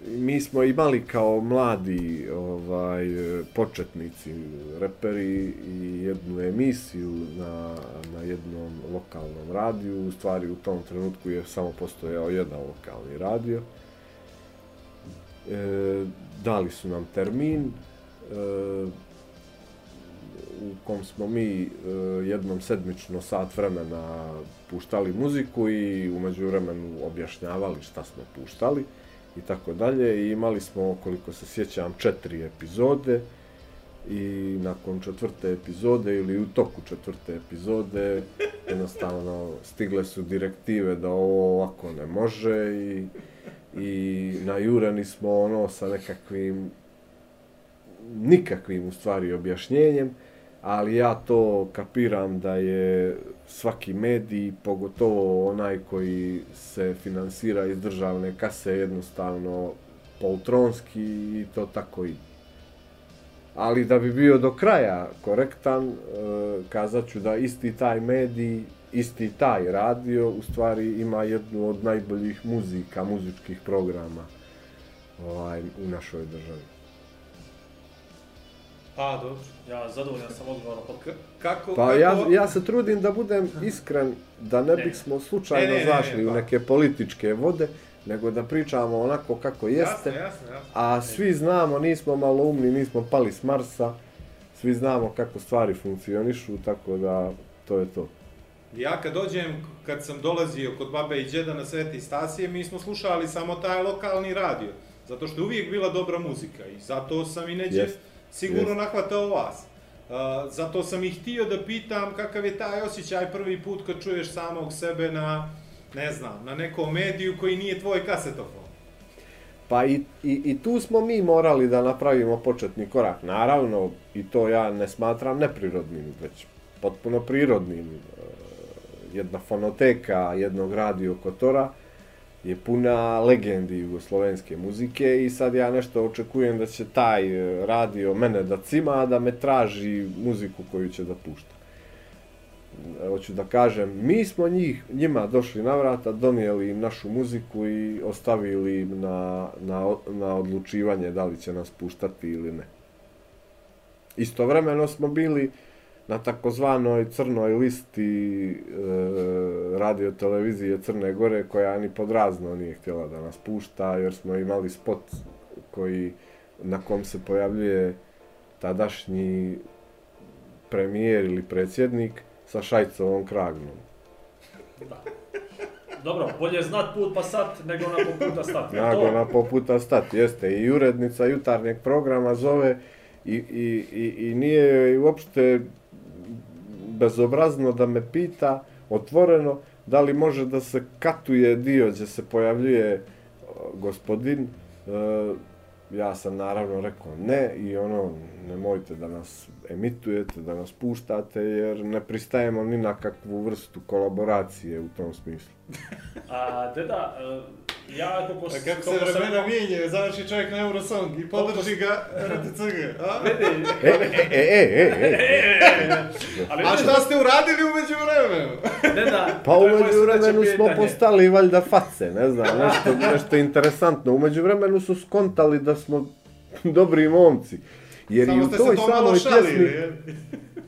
mi smo imali kao mladi ovaj početnici reperi i jednu emisiju na, na jednom lokalnom radiju. U stvari u tom trenutku je samo postojao jedan lokalni radio. E, dali su nam termin e, u kom smo mi e, jednom sedmično sat vremena puštali muziku i umeđu vremenu objašnjavali šta smo puštali i tako dalje. I imali smo, koliko se sjećam, četiri epizode i nakon četvrte epizode ili u toku četvrte epizode jednostavno stigle su direktive da ovo ovako ne može i, i najurani smo ono sa nekakvim nikakvim u stvari objašnjenjem ali ja to kapiram da je svaki medij, pogotovo onaj koji se finansira iz državne kase, jednostavno poltronski i to tako ide. Ali da bi bio do kraja korektan, eh, kazat ću da isti taj medij, isti taj radio, u stvari ima jednu od najboljih muzika, muzičkih programa ovaj, u našoj državi. A, dobro. Ja zadovoljan sam odgovorom. K kako, Pa kako... ja, ja se trudim da budem iskren, da ne Ne. bismo slučajno Ne, ne, ne, zašli ne, u pa. neke političke vode, nego da pričamo onako kako jeste. Jasno, jasno, jasno. A svi znamo, nismo malo umni, nismo pali s Marsa, svi znamo kako stvari funkcionišu, tako da to je to. Ja kad dođem, kad sam dolazio kod babe i džeda na Sveti Stasije, mi smo slušali samo taj lokalni radio. Zato što je uvijek bila dobra muzika i zato sam i neđe Jest, sigurno jest. nahvatao vas. Uh, zato sam i htio da pitam kakav je taj osjećaj prvi put kad čuješ samog sebe na, ne znam, na nekom mediju koji nije tvoj kasetofon. Pa i, i, i tu smo mi morali da napravimo početni korak. Naravno, i to ja ne smatram neprirodnim, već potpuno prirodnim. Jedna fonoteka jednog radio kotora je puna legendi jugoslovenske muzike i sad ja nešto očekujem da će taj e, radio mene da cima, da me traži muziku koju će da pušta. E, hoću da kažem, mi smo njih, njima došli na vrata, donijeli im našu muziku i ostavili im na, na, na odlučivanje da li će nas puštati ili ne. Istovremeno smo bili na takozvanoj crnoj listi e, radio televizije Crne Gore koja ni podrazno nije htjela da nas pušta jer smo imali spot koji na kom se pojavljuje tadašnji premijer ili predsjednik sa šajcovom kragnom. Da. Dobro, bolje znat put pa sat nego na pol puta stat. To? na poputa stat, jeste. I urednica jutarnjeg programa zove i, i, i, i nije joj uopšte bezobrazno da me pita otvoreno da li može da se katuje dio gdje se pojavljuje e, gospodin. E, ja sam naravno rekao ne i ono, nemojte da nas emitujete, da nas puštate jer ne pristajemo ni na kakvu vrstu kolaboracije u tom smislu. A, deda, e, ja koliko, A s- kako se sam vremena imao- mijenjaju, završi čovjek na Eurosong i podrži ga RTCG, a? Vidi, E, e, e, e, e, e. ali A vidi, šta ste uradili umeđu vremenu? deda, Pa to je moje umeđu vremenu smo postali valjda face, ne znam, nešto, nešto interesantno. Umeđu vremenu su skontali da smo dobri momci. Jer i Samo u ste se toj to malo samoj šalili, pjesmi...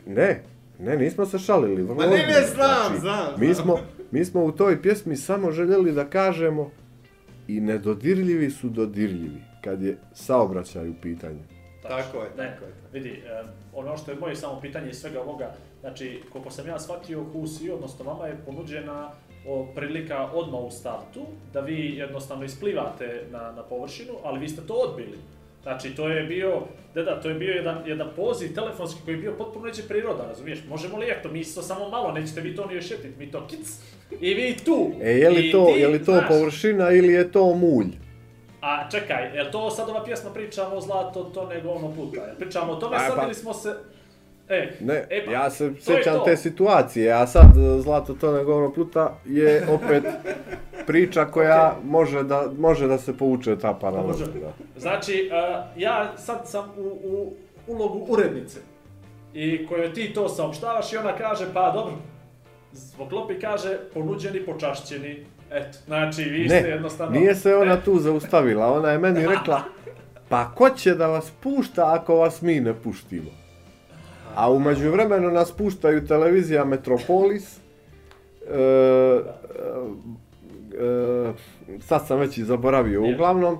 Ne, ne, nismo se šalili. Vrlo Ma ne, ne, ozbiljno, znam, znam, Mi znam. smo, mi smo u toj pjesmi samo željeli da kažemo i nedodirljivi su dodirljivi kad je saobraćaj u pitanju. Tako je, tako je. vidi, ono što je moje samo pitanje iz svega ovoga, znači, koliko sam ja shvatio, Husi, odnosno vama je ponuđena o, prilika odmah u startu, da vi jednostavno isplivate na, na površinu, ali vi ste to odbili. Znači, to je bio, deda, to je bio jedan, jedan poziv telefonski koji je bio potpuno neće priroda, razumiješ? Možemo li eto, mi isto samo malo, nećete vi to ni ošetiti, mi to kic, i vi tu. E, je li I to, ti, je li to znaš, površina ili je to mulj? A čekaj, jel to sad ova pjesma pričamo o zlato, to nego ono puta? Jel pričamo o tome sad pa- ili smo se... E, Ne, e pa, ja se sjećam te situacije, a sad e, Zlato to ne govno pluta je opet priča koja može, da, može da se povuče ta paralela. Znači, uh, ja sad sam u, u ulogu urednice i kojoj ti to saopštavaš i ona kaže, pa dobro, zbog klopi kaže, ponuđeni, počašćeni, eto, znači vi ste Ne, jednostavno... nije se ona tu zaustavila, ona je meni rekla, pa ko će da vas pušta ako vas mi ne puštimo? A umeđu vremenu nas puštaju televizija Metropolis, e, e, e, sad sam već i zaboravio, uglavnom,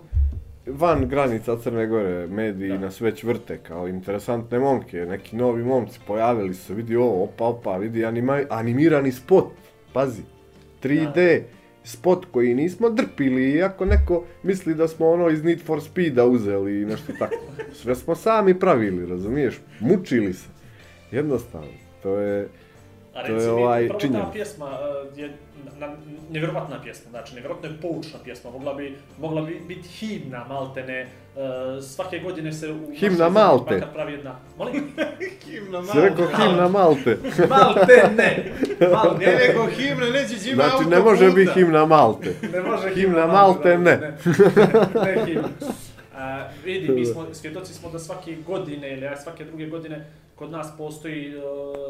van granica Crne Gore mediji Da. nas već vrte kao interesantne momke, neki novi momci pojavili su, vidi ovo, opa, opa, vidi anima, animirani spot, pazi, 3D spot koji nismo drpili, iako neko misli da smo ono iz Need for Speeda uzeli i nešto tako. Sve smo sami pravili, razumiješ, mučili se, jednostavno, to je... A To je ovaj prvo činjenica. ta pjesma uh, je na, nevjerovatna pjesma, znači nevjerovatno je poučna pjesma, mogla bi, mogla bi biti himna Maltene, uh, svake godine se u Himna Malte. pravi jedna, molim, Himna Si rekao himna Malte. Maltene, Malte, Ne nego himna, neće ima Znači ne može biti himna Malte. ne može Himna Malte, ne. ne, ne himna. A, vidi, mi smo, svjedoci smo da svake godine ili svake druge godine kod nas postoji uh,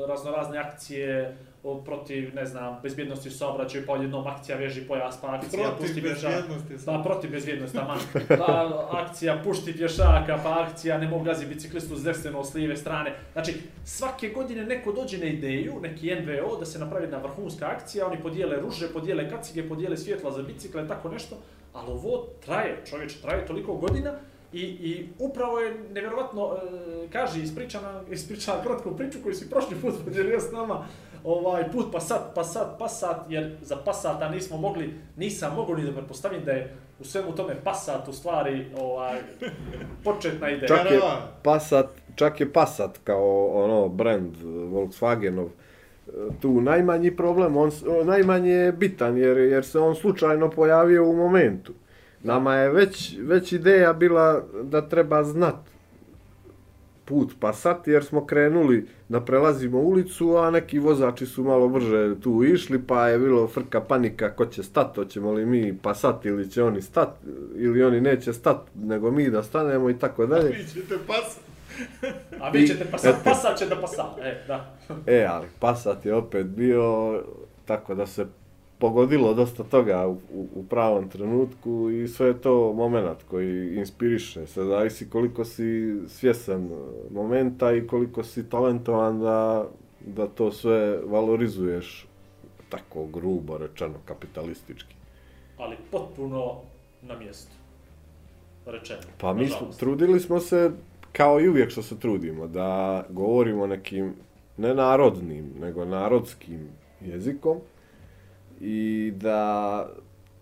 raznorazne akcije o, protiv, ne znam, bezbjednosti u saobraćaju, pa odjednom akcija veži pojas, pa akcija Protiv pušti pješaka. Pa protiv bezbjednosti, aman. Pa akcija pušti pješaka, pa akcija ne mogu gazi biciklistu s desne s lijeve strane. Znači, svake godine neko dođe na ideju, neki NVO, da se napravi jedna vrhunska akcija, oni podijele ruže, podijele kacige, podijele svjetla za bicikle, tako nešto, ali ovo traje, čovječe, traje toliko godina i, i upravo je nevjerovatno, e, kaže, ispričana, ispričana kratku priču koju si prošli put podijelio s nama, ovaj put Passat, Passat, Passat, jer za Passata nismo mogli, nisam mogao ni da pretpostavim da je u svemu tome Passat u stvari ovaj, početna ideja. Čak je. Passat, čak je Passat kao ono brand Volkswagenov e, tu najmanji problem, on, najmanje je bitan jer, jer se on slučajno pojavio u momentu. Nama je već, već ideja bila da treba znat put Passat jer smo krenuli da prelazimo ulicu, a neki vozači su malo brže tu išli, pa je bilo frka panika ko će stat, hoćemo li mi Passat ili će oni stat, ili oni neće stat, nego mi da stanemo i tako dalje. Vi ćete pas. A vi ćete Passat, Passat će da Passat, e, da. E, ali Passat je opet bio tako da se pogodilo dosta toga u, u, u pravom trenutku i sve je to moment koji inspiriše. Sve zavisi koliko si svjesan momenta i koliko si talentovan da, da to sve valorizuješ tako grubo rečeno, kapitalistički. Ali potpuno na mjestu. Rečeno. Pa mi smo, trudili smo se, kao i uvijek što se trudimo, da govorimo nekim, ne narodnim, nego narodskim jezikom i da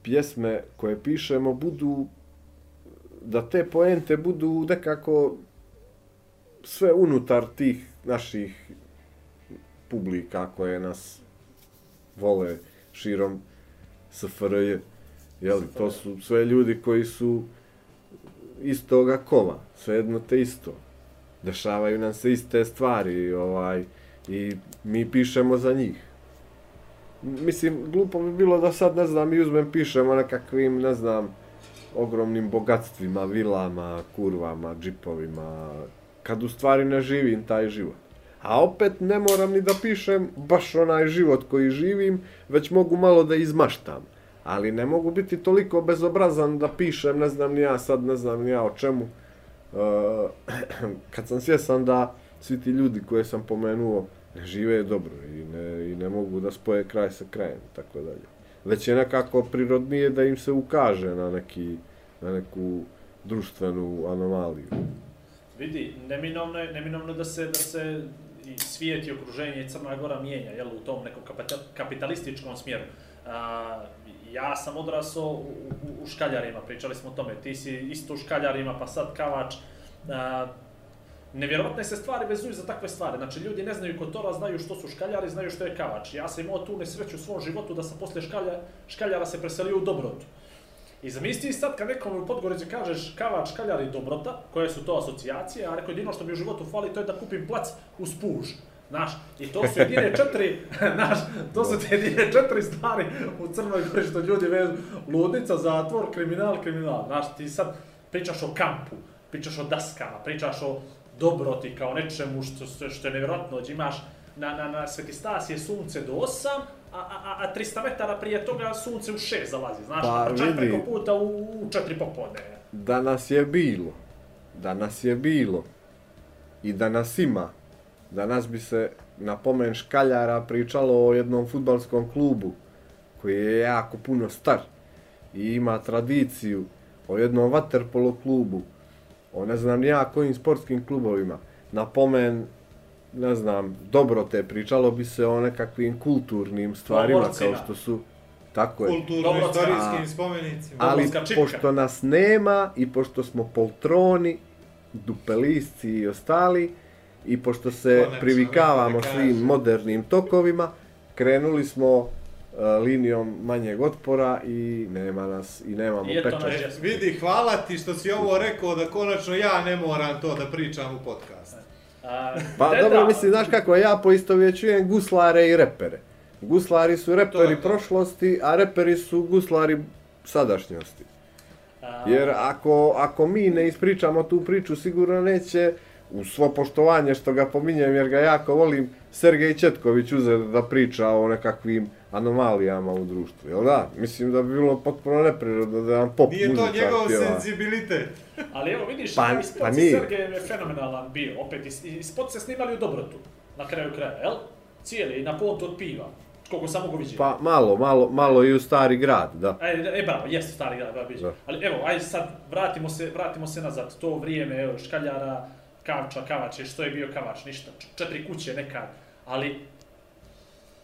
pjesme koje pišemo budu, da te poente budu nekako sve unutar tih naših publika koje nas vole širom SFRJ. Jeli, to su sve ljudi koji su istoga kova, svejedno te isto. Dešavaju nam se iste stvari, ovaj, i mi pišemo za njih. Mislim, glupo bi bilo da sad, ne znam, i uzmem, o nekakvim, ne znam, ogromnim bogatstvima, vilama, kurvama, džipovima, kad u stvari ne živim taj život. A opet ne moram ni da pišem baš onaj život koji živim, već mogu malo da izmaštam. Ali ne mogu biti toliko bezobrazan da pišem, ne znam ni ja sad, ne znam ni ja o čemu. E, kad sam svjesan da svi ti ljudi koje sam pomenuo ne žive dobro i ne, i ne mogu da spoje kraj sa krajem, tako dalje. Već je nekako prirodnije da im se ukaže na neki, na neku društvenu anomaliju. Vidi, neminovno je, neminovno da se, da se i svijet i okruženje i Crna Gora mijenja, jel, u tom nekom kapitalističkom smjeru. A, ja sam odrasao u, u, u škaljarima, pričali smo o tome, ti si isto u škaljarima, pa sad kavač. A, nevjerovatne se stvari vezuju za takve stvari. Znači, ljudi ne znaju kotora, znaju što su škaljari, znaju što je kavač. Ja sam imao tu nesreću u svom životu da sam posle škalja, škaljara se preselio u Dobrotu. I zamisli sad kad nekom u Podgorici kažeš kavač, škaljar i dobrota, koje su to asocijacije, a rekao jedino što mi u životu fali to je da kupim plac uz puž. Znaš, i to su jedine četiri, znaš, to su te jedine četiri stvari u Crnoj Gori što ljudi vezu. Ludnica, zatvor, kriminal, kriminal. Znaš, ti sad pričaš o kampu, pričaš o daskama, pričaš o dobroti kao nečemu što, što, što je nevjerojatno. Imaš na, na, na Sveti Stas je sunce do 8, a, a, a 300 metara prije toga sunce u 6 zalazi, znaš, Pa, pa, čak vidi. preko puta u, u 4 popodne. da nas je bilo, da nas je bilo i da nas ima, danas bi se na pomen škaljara pričalo o jednom futbalskom klubu koji je jako puno star i ima tradiciju o jednom vaterpolo klubu, o ne znam ja kojim sportskim klubovima, napomen, ne znam, dobro te pričalo bi se o nekakvim kulturnim stvarima kao što su tako je. Kulturno-istorijskim A- spomenicima. Ali pošto nas nema i pošto smo poltroni, dupelisci i ostali, i pošto se privikavamo svim modernim tokovima, krenuli smo linijom manjeg otpora i nema nas i nemamo pečat. E, vidi, hvala ti što si ovo rekao da konačno ja ne moram to da pričam u podcastu. A, Pa deda- dobro, mislim, znaš kako, ja poistovjećujem guslare i repere. Guslari su reperi to. prošlosti, a reperi su guslari sadašnjosti. a, Jer ako, ako mi ne ispričamo tu priču, sigurno neće, u svo poštovanje što ga pominjem, jer ga jako volim, Sergej Četković uzeti da priča o nekakvim anomalijama u društvu, jel da? Mislim da bi bilo potpuno neprirodno da nam pop Nije to njegov pjeva. senzibilitet. Ali evo vidiš, Pa- pa, spot pa nije. Sergejem je fenomenalan bio, opet, i, spot se snimali u dobrotu, na kraju kraja, jel? Cijeli, na pontu od piva, koliko sam mogu vidjeti. Pa malo, malo, malo i u stari grad, da. E, e, bravo, jeste stari grad, bravo, Da. Ali evo, ajde sad, vratimo se, vratimo se nazad, to vrijeme, evo, škaljara, kavča, kavače, što je bio kavač, ništa, četiri kuće nekad, ali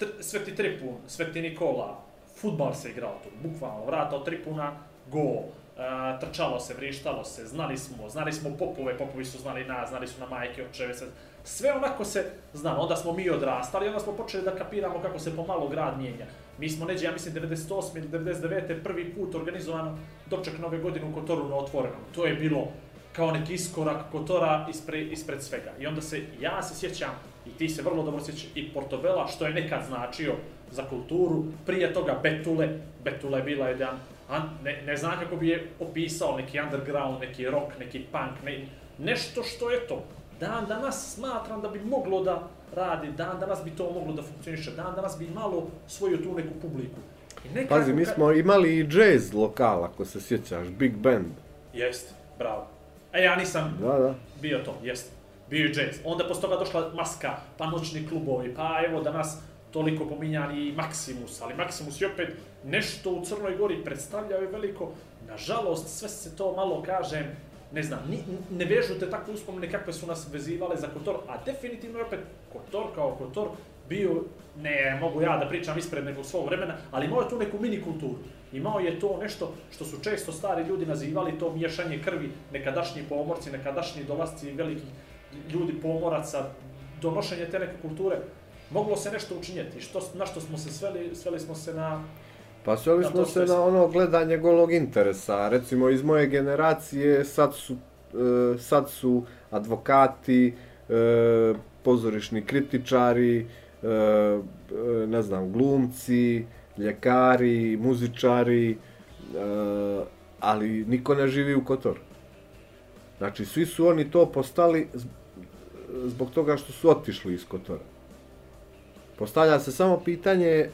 tr, Sveti Tripun, Sveti Nikola, futbal se igrao tu, bukvalno, vrata od Tripuna, go, Uh, e, trčalo se, vrištalo se, znali smo, znali smo popove, popovi su znali nas, znali su na majke, očeve, sve, sve onako se znalo, onda smo mi odrastali, onda smo počeli da kapiramo kako se pomalo grad mijenja. Mi smo neđe, ja mislim, 98. ili 99. prvi put organizovano doček nove godine u Kotoru na otvorenom. To je bilo kao neki iskorak Kotora ispred, ispred svega. I onda se, ja se sjećam, i ti se vrlo dobro sjećaš, i Portobela, što je nekad značio za kulturu, prije toga Betule, Betula je bila jedan, a ne, ne znam kako bi je opisao, neki underground, neki rock, neki punk, ne, nešto što je to. Dan danas smatram da bi moglo da radi, dan danas bi to moglo da funkcioniše, dan danas bi imalo svoju tu neku publiku. I nekako Pazi, mi smo imali i jazz lokal, ako se sjećaš, big band. Jeste, bravo. E, ja nisam Da, da. bio to, jeste. Bio je jazz. Onda posle toga došla maska, pa noćni klubovi, pa evo danas toliko pominjani i Maximus, ali Maximus je opet nešto u Crnoj Gori predstavljao je veliko. Nažalost, sve se to malo kažem, ne znam, ni, ne vežu te takve uspomene kakve su nas vezivale za Kotor, a definitivno je opet Kotor kao Kotor bio, ne mogu ja da pričam ispred nekog svog vremena, ali imao je tu neku mini kulturu. Imao je to nešto što su često stari ljudi nazivali to miješanje krvi, nekadašnji pomorci, nekadašnji dolasci velikih ljudi pomoraca, donošenje te neke kulture. Moglo se nešto učinjeti, što, na što smo se sveli, sveli smo se na Pa sveli smo se na ono gledanje golog interesa. Recimo iz moje generacije sad su, e, sad su advokati, e, pozorišni kritičari, e, ne znam, glumci, ljekari, muzičari, e, ali niko ne živi u Kotoru. Znači, svi su oni to postali zbog toga što su otišli iz Kotora. Postavlja se samo pitanje e,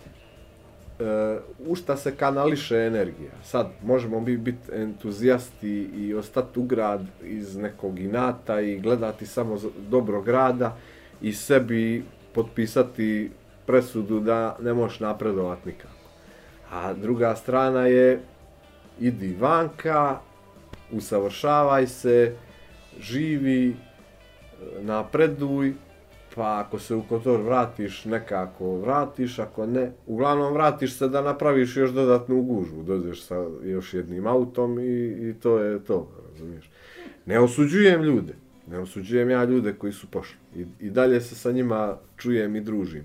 u šta se kanališe energija. Sad, možemo mi biti entuzijasti i ostati u grad iz nekog inata i gledati samo dobro grada i sebi potpisati presudu da ne možeš napredovat nikako. A druga strana je idi vanka, usavršavaj se, živi, napreduj, pa ako se u Kotor vratiš, nekako vratiš, ako ne, uglavnom vratiš se da napraviš još dodatnu gužvu, dođeš sa još jednim autom i, i to je to, razumiješ. Ne osuđujem ljude, ne osuđujem ja ljude koji su pošli i, i dalje se sa njima čujem i družim,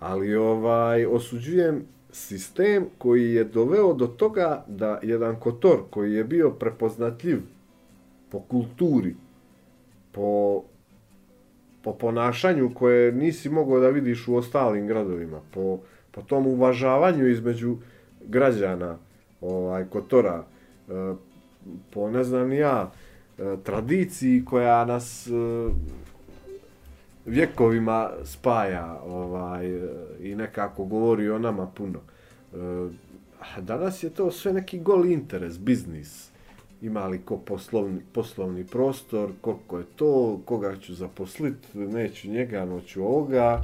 ali ovaj osuđujem sistem koji je doveo do toga da jedan Kotor koji je bio prepoznatljiv po kulturi, po po ponašanju koje nisi mogao da vidiš u ostalim gradovima, po, po tom uvažavanju između građana ovaj, Kotora, e, po ne znam ja, e, tradiciji koja nas e, vjekovima spaja ovaj, i nekako govori o nama puno. E, a danas je to sve neki gol interes, biznis ima li ko poslovni, poslovni prostor, koliko je to, koga ću zaposliti, neću njega, noću ovoga,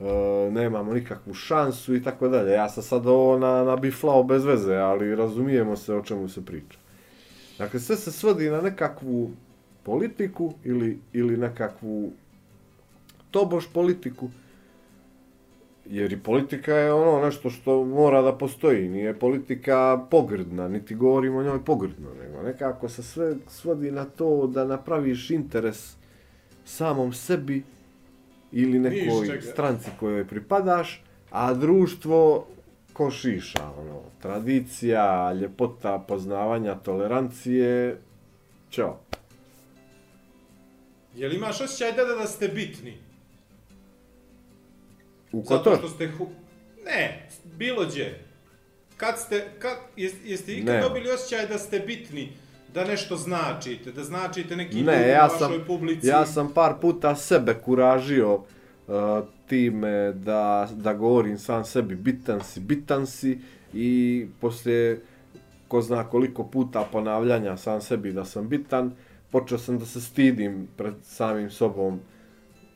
e, nemamo nikakvu šansu i tako dalje. Ja sam sad ovo na, nabiflao bez veze, ali razumijemo se o čemu se priča. Dakle, sve se svodi na nekakvu politiku ili, ili nekakvu tobož politiku. Jer i politika je ono nešto što mora da postoji. Nije politika pogrdna, niti govorimo o njoj pogrdno. Nego nekako se sve svodi na to da napraviš interes samom sebi ili nekoj stranci kojoj pripadaš, a društvo ko šiša, ono, tradicija, ljepota, poznavanja, tolerancije, ćao. Jel imaš osjećaj da, da ste bitni? U Zato što ste... Hu... Ne, bilo gdje. Kad ste, kad, jes, jeste ikad Ne. dobili osjećaj da ste bitni? Da nešto značite, da značite neki Ne, u ja vašoj sam, publici? ja sam par puta sebe kuražio uh, time da, da govorim sam sebi bitan si, bitan si i poslije ko zna koliko puta ponavljanja sam sebi da sam bitan, počeo sam da se stidim pred samim sobom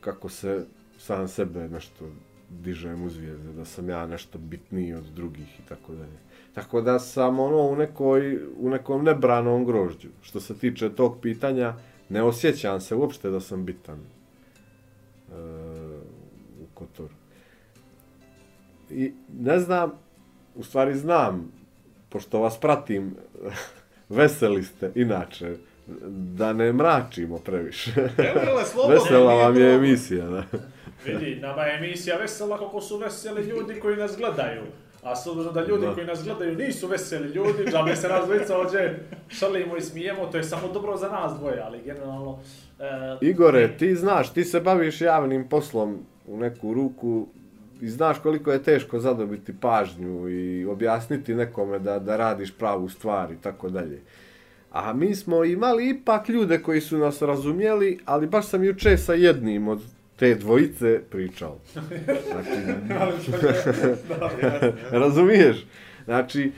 kako se sam sebe nešto dižem u zvijezde, da sam ja nešto bitniji od drugih i tako dalje. Tako da sam ono u, nekoj, u nekom nebranom grožđu. Što se tiče tog pitanja, ne osjećam se uopšte da sam bitan e, u Kotoru. I ne znam, u stvari znam, pošto vas pratim, veseli ste, inače, da ne mračimo previše. Evo, jele, slobodno, Vesela vam je emisija, da. Vidi, nama je emisija vesela kako su veseli ljudi koji nas gledaju. A s obzirom da ljudi Da. koji nas gledaju nisu veseli ljudi, džabe se nas dvojica ovdje šalimo i smijemo, to je samo dobro za nas dvoje, ali generalno... E, Igore, ti znaš, ti se baviš javnim poslom u neku ruku i znaš koliko je teško zadobiti pažnju i objasniti nekome da, da radiš pravu stvar i tako dalje. A mi smo imali ipak ljude koji su nas razumjeli, ali baš sam juče sa jednim od te dvojice pričao. Znači, Razumiješ? Znači,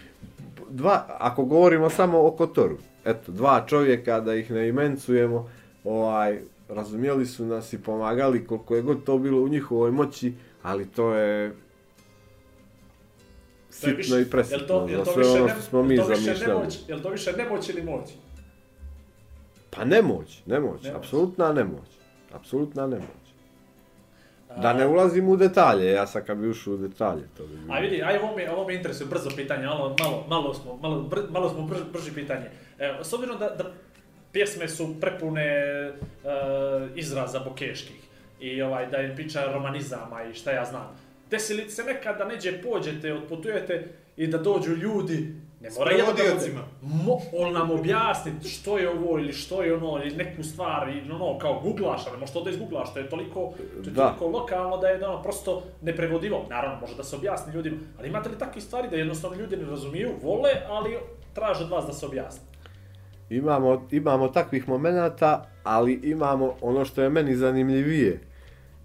dva, ako govorimo samo o Kotoru, eto, dva čovjeka, da ih ne imencujemo, ovaj, razumijeli su nas i pomagali koliko je god to bilo u njihovoj moći, ali to je to je sitno i presitno to, jel za to sve ono što smo mi to zamišljali. nemoć, jel to više nemoć ili moć? Pa nemoć, nemoć, Nemoć. apsolutna nemoć. Apsolutna nemoć. Da ne ulazim u detalje, ja sad kad bi ušao u detalje, to bi bilo. A vidi, aj ovo me, ovo me interesuje, brzo pitanje, malo, malo, malo smo, malo, br, malo smo brž, brži pitanje. E, s obzirom da, da pjesme su prepune e, izraza bokeških i ovaj, da je priča romanizama i šta ja znam. Desi li se nekad da neđe pođete, otputujete i da dođu ljudi, ne mora jedan da bude, mo, on nam objasniti što je ovo ili što je ono, ili neku stvar, ili ono, kao googlaš, ali to da izgooglaš, to je toliko, to je Da. toliko lokalno da je ono prosto neprevodivo. Naravno, može da se objasni ljudima, ali imate li takve stvari da jednostavno ljudi ne razumiju, vole, ali traže od vas da se objasni? Imamo, imamo takvih momenata, ali imamo ono što je meni zanimljivije.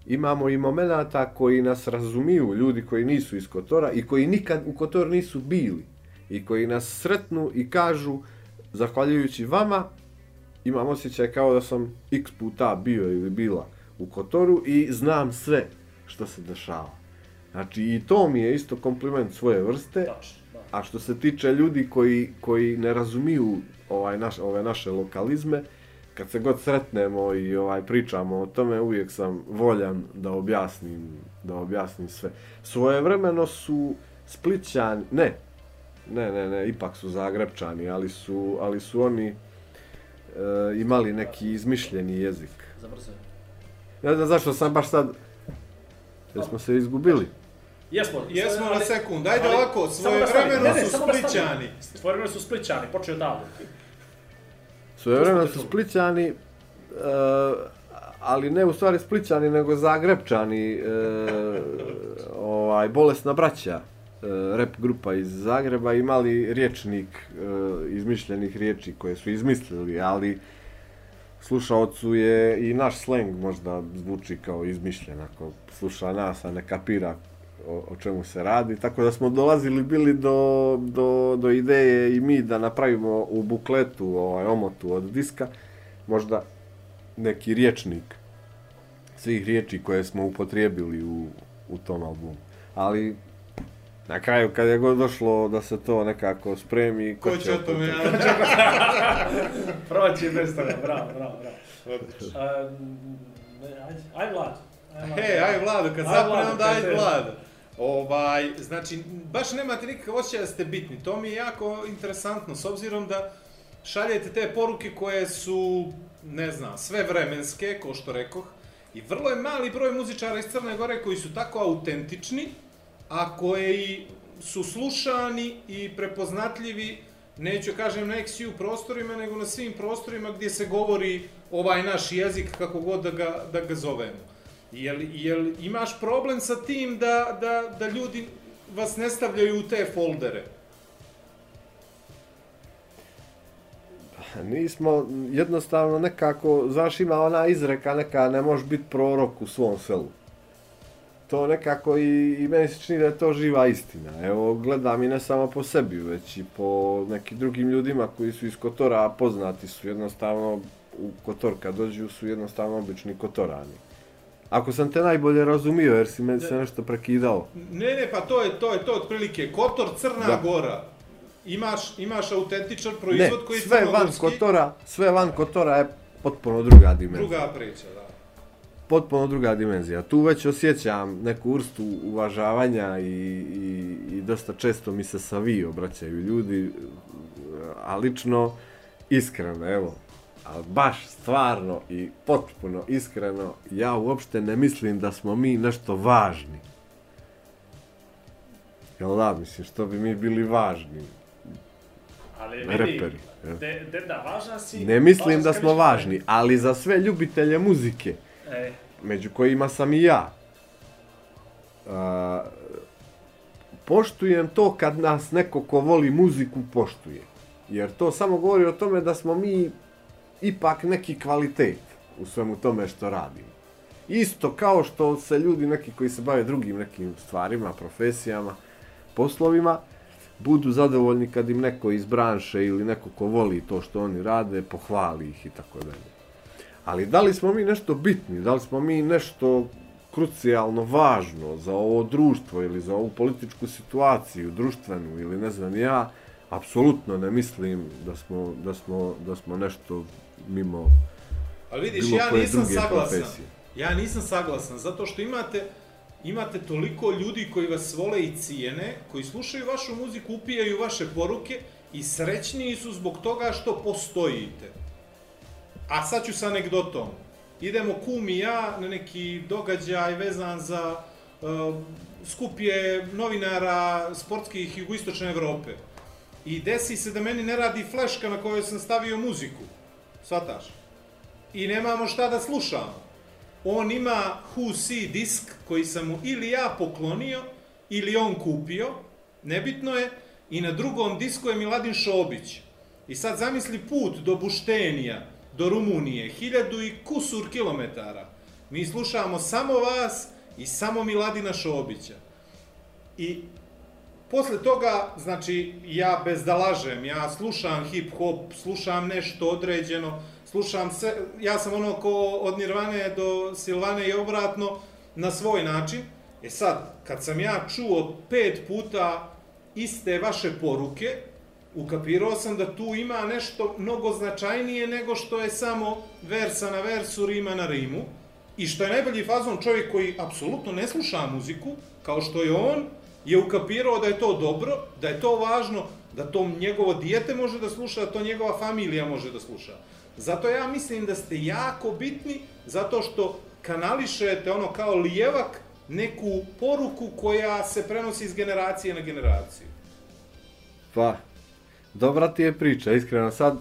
Imamo i momenata koji nas razumiju, ljudi koji nisu iz Kotora i koji nikad u Kotor nisu bili. I koji nas sretnu i kažu, zahvaljujući vama, imam osjećaj kao da sam x puta bio ili bila u Kotoru i znam sve što se dešava. Znači i to mi je isto kompliment svoje vrste. Tačno. A što se tiče ljudi koji, koji ne razumiju ovaj naš, ove naše lokalizme, kad se god sretnemo i ovaj pričamo o tome, uvijek sam voljan da objasnim, da objasnim sve. Svojevremeno su Splićani, ne, ne, ne, ne, ipak su Zagrebčani, ali su, ali su oni e, imali neki izmišljeni jezik. Zabrzujem. Ne znam zašto sam baš sad, jer smo se izgubili. Jesmo, Jesmo na sekund, ajde ovako, Ne, ne, su. Splićani. Svojevremeno su Splićani, počeo odavde. Svojevremeno To smo su. Splićani, e, ali ne u stvari Splićani, nego Zagrebčani, e, ovaj, bolesna braća, E, rap grupa iz Zagreba, imali riječnik e, izmišljenih riječi koje su izmislili, ali slušaocu je i naš sleng možda zvuči kao izmišljen, ako sluša nas, a ne kapira o, o čemu se radi, tako da smo dolazili bili do, do, do ideje i mi da napravimo u bukletu, ovaj omotu od diska, možda neki riječnik svih riječi koje smo upotrijebili u, u tom albumu. Ali Na kraju, kad je god došlo da se to nekako spremi, Ko će o tome, Proći bez toga, bravo, bravo, bravo. Ne, ajde, aj Vlad. Aj, Vlad. He, aj Vlado, kad zapne, Vlado, onda aj Vlado. Ovaj, znači, baš nemate nikakav osjećaj da ste bitni. To mi je jako interesantno, s obzirom da šaljete te poruke koje su, ne znam, sve vremenske, ko što rekoh, i vrlo je mali broj muzičara iz Crne Gore koji su tako autentični, a koji su slušani i prepoznatljivi, neću kažem na XU prostorima, nego na svim prostorima gdje se govori ovaj naš jezik, kako god da ga, da ga zovemo. Jel, jel imaš problem sa tim da, da, da ljudi vas ne stavljaju u te foldere? Nismo, jednostavno nekako, znaš ima ona izreka neka ne možeš biti prorok u svom selu. To nekako i, i meni se čini da je to živa istina. Evo, gledam i ne samo po sebi, već i po nekim drugim ljudima koji su iz Kotora, a poznati su jednostavno, u Kotor kad dođu su jednostavno obični Kotorani. Ako sam te najbolje razumio, jer si me se nešto prekidao. Ne, ne, pa to je to, je to otprilike. Kotor, Crna Da. Gora. Imaš, imaš autentičan Ne, proizvod koji je sve van crnogorski, Kotora, sve van Kotora je potpuno druga dimenzija. druga priča, da. Potpuno druga dimenzija. Tu već osjećam neku vrstu uvažavanja i, i, i dosta često mi se sa vi obraćaju ljudi, a lično iskreno, evo, ali baš stvarno i potpuno iskreno, ja uopšte ne mislim da smo mi nešto važni. Jel da, mislim, što bi mi bili važni? Ali vidi, Reperi, de, de, da, važna si... Ne mislim važan da smo važni, ali za sve ljubitelje muzike, E, među kojima sam i ja. A, poštujem to kad nas neko ko voli muziku poštuje. Jer to samo govori o tome da smo mi ipak neki kvalitet u svemu tome što radimo. Isto kao što se ljudi neki koji se bave drugim nekim stvarima, profesijama, poslovima, budu zadovoljni kad im neko iz branše ili neko ko voli to što oni rade, pohvali ih i tako dalje. Ali da li smo mi nešto bitni, da li smo mi nešto krucijalno važno za ovo društvo ili za ovu političku situaciju, društvenu ili ne znam ja, apsolutno ne mislim da smo, da smo, da smo nešto mimo Ali vidiš, bilo ja koje nisam druge saglasan. profesije. Ja nisam saglasan, zato što imate, imate toliko ljudi koji vas vole i cijene, koji slušaju vašu muziku, upijaju vaše poruke i srećniji su zbog toga što postojite. A sad ću sa anegdotom. Idemo kum i ja na neki događaj vezan za uh, skupje novinara sportskih jugoistočne Evrope. I desi se da meni ne radi fleška na kojoj sam stavio muziku. Svataš? I nemamo šta da slušamo. On ima Who See disk koji sam mu ili ja poklonio ili on kupio, nebitno je, i na drugom disku je Miladin Šobić. I sad zamisli put do Buštenija, do Rumunije, hiljadu i kusur kilometara. Mi slušamo samo vas i samo Miladina Šobića. I posle toga, znači, ja bez da lažem, ja slušam hip-hop, slušam nešto određeno, slušam se, ja sam ono ko od Nirvane do Silvane i obratno, na svoj način. E sad, kad sam ja čuo pet puta iste vaše poruke, ukapirao sam da tu ima nešto mnogo značajnije nego što je samo versa na versu, rima na rimu. I što je najbolji fazon čovjek koji apsolutno ne sluša muziku, kao što je on, je ukapirao da je to dobro, da je to važno, da to njegovo dijete može da sluša, da to njegova familija može da sluša. Zato ja mislim da ste jako bitni, zato što kanališete ono kao lijevak neku poruku koja se prenosi iz generacije na generaciju. Pa, dobra ti je priča, iskreno. Sad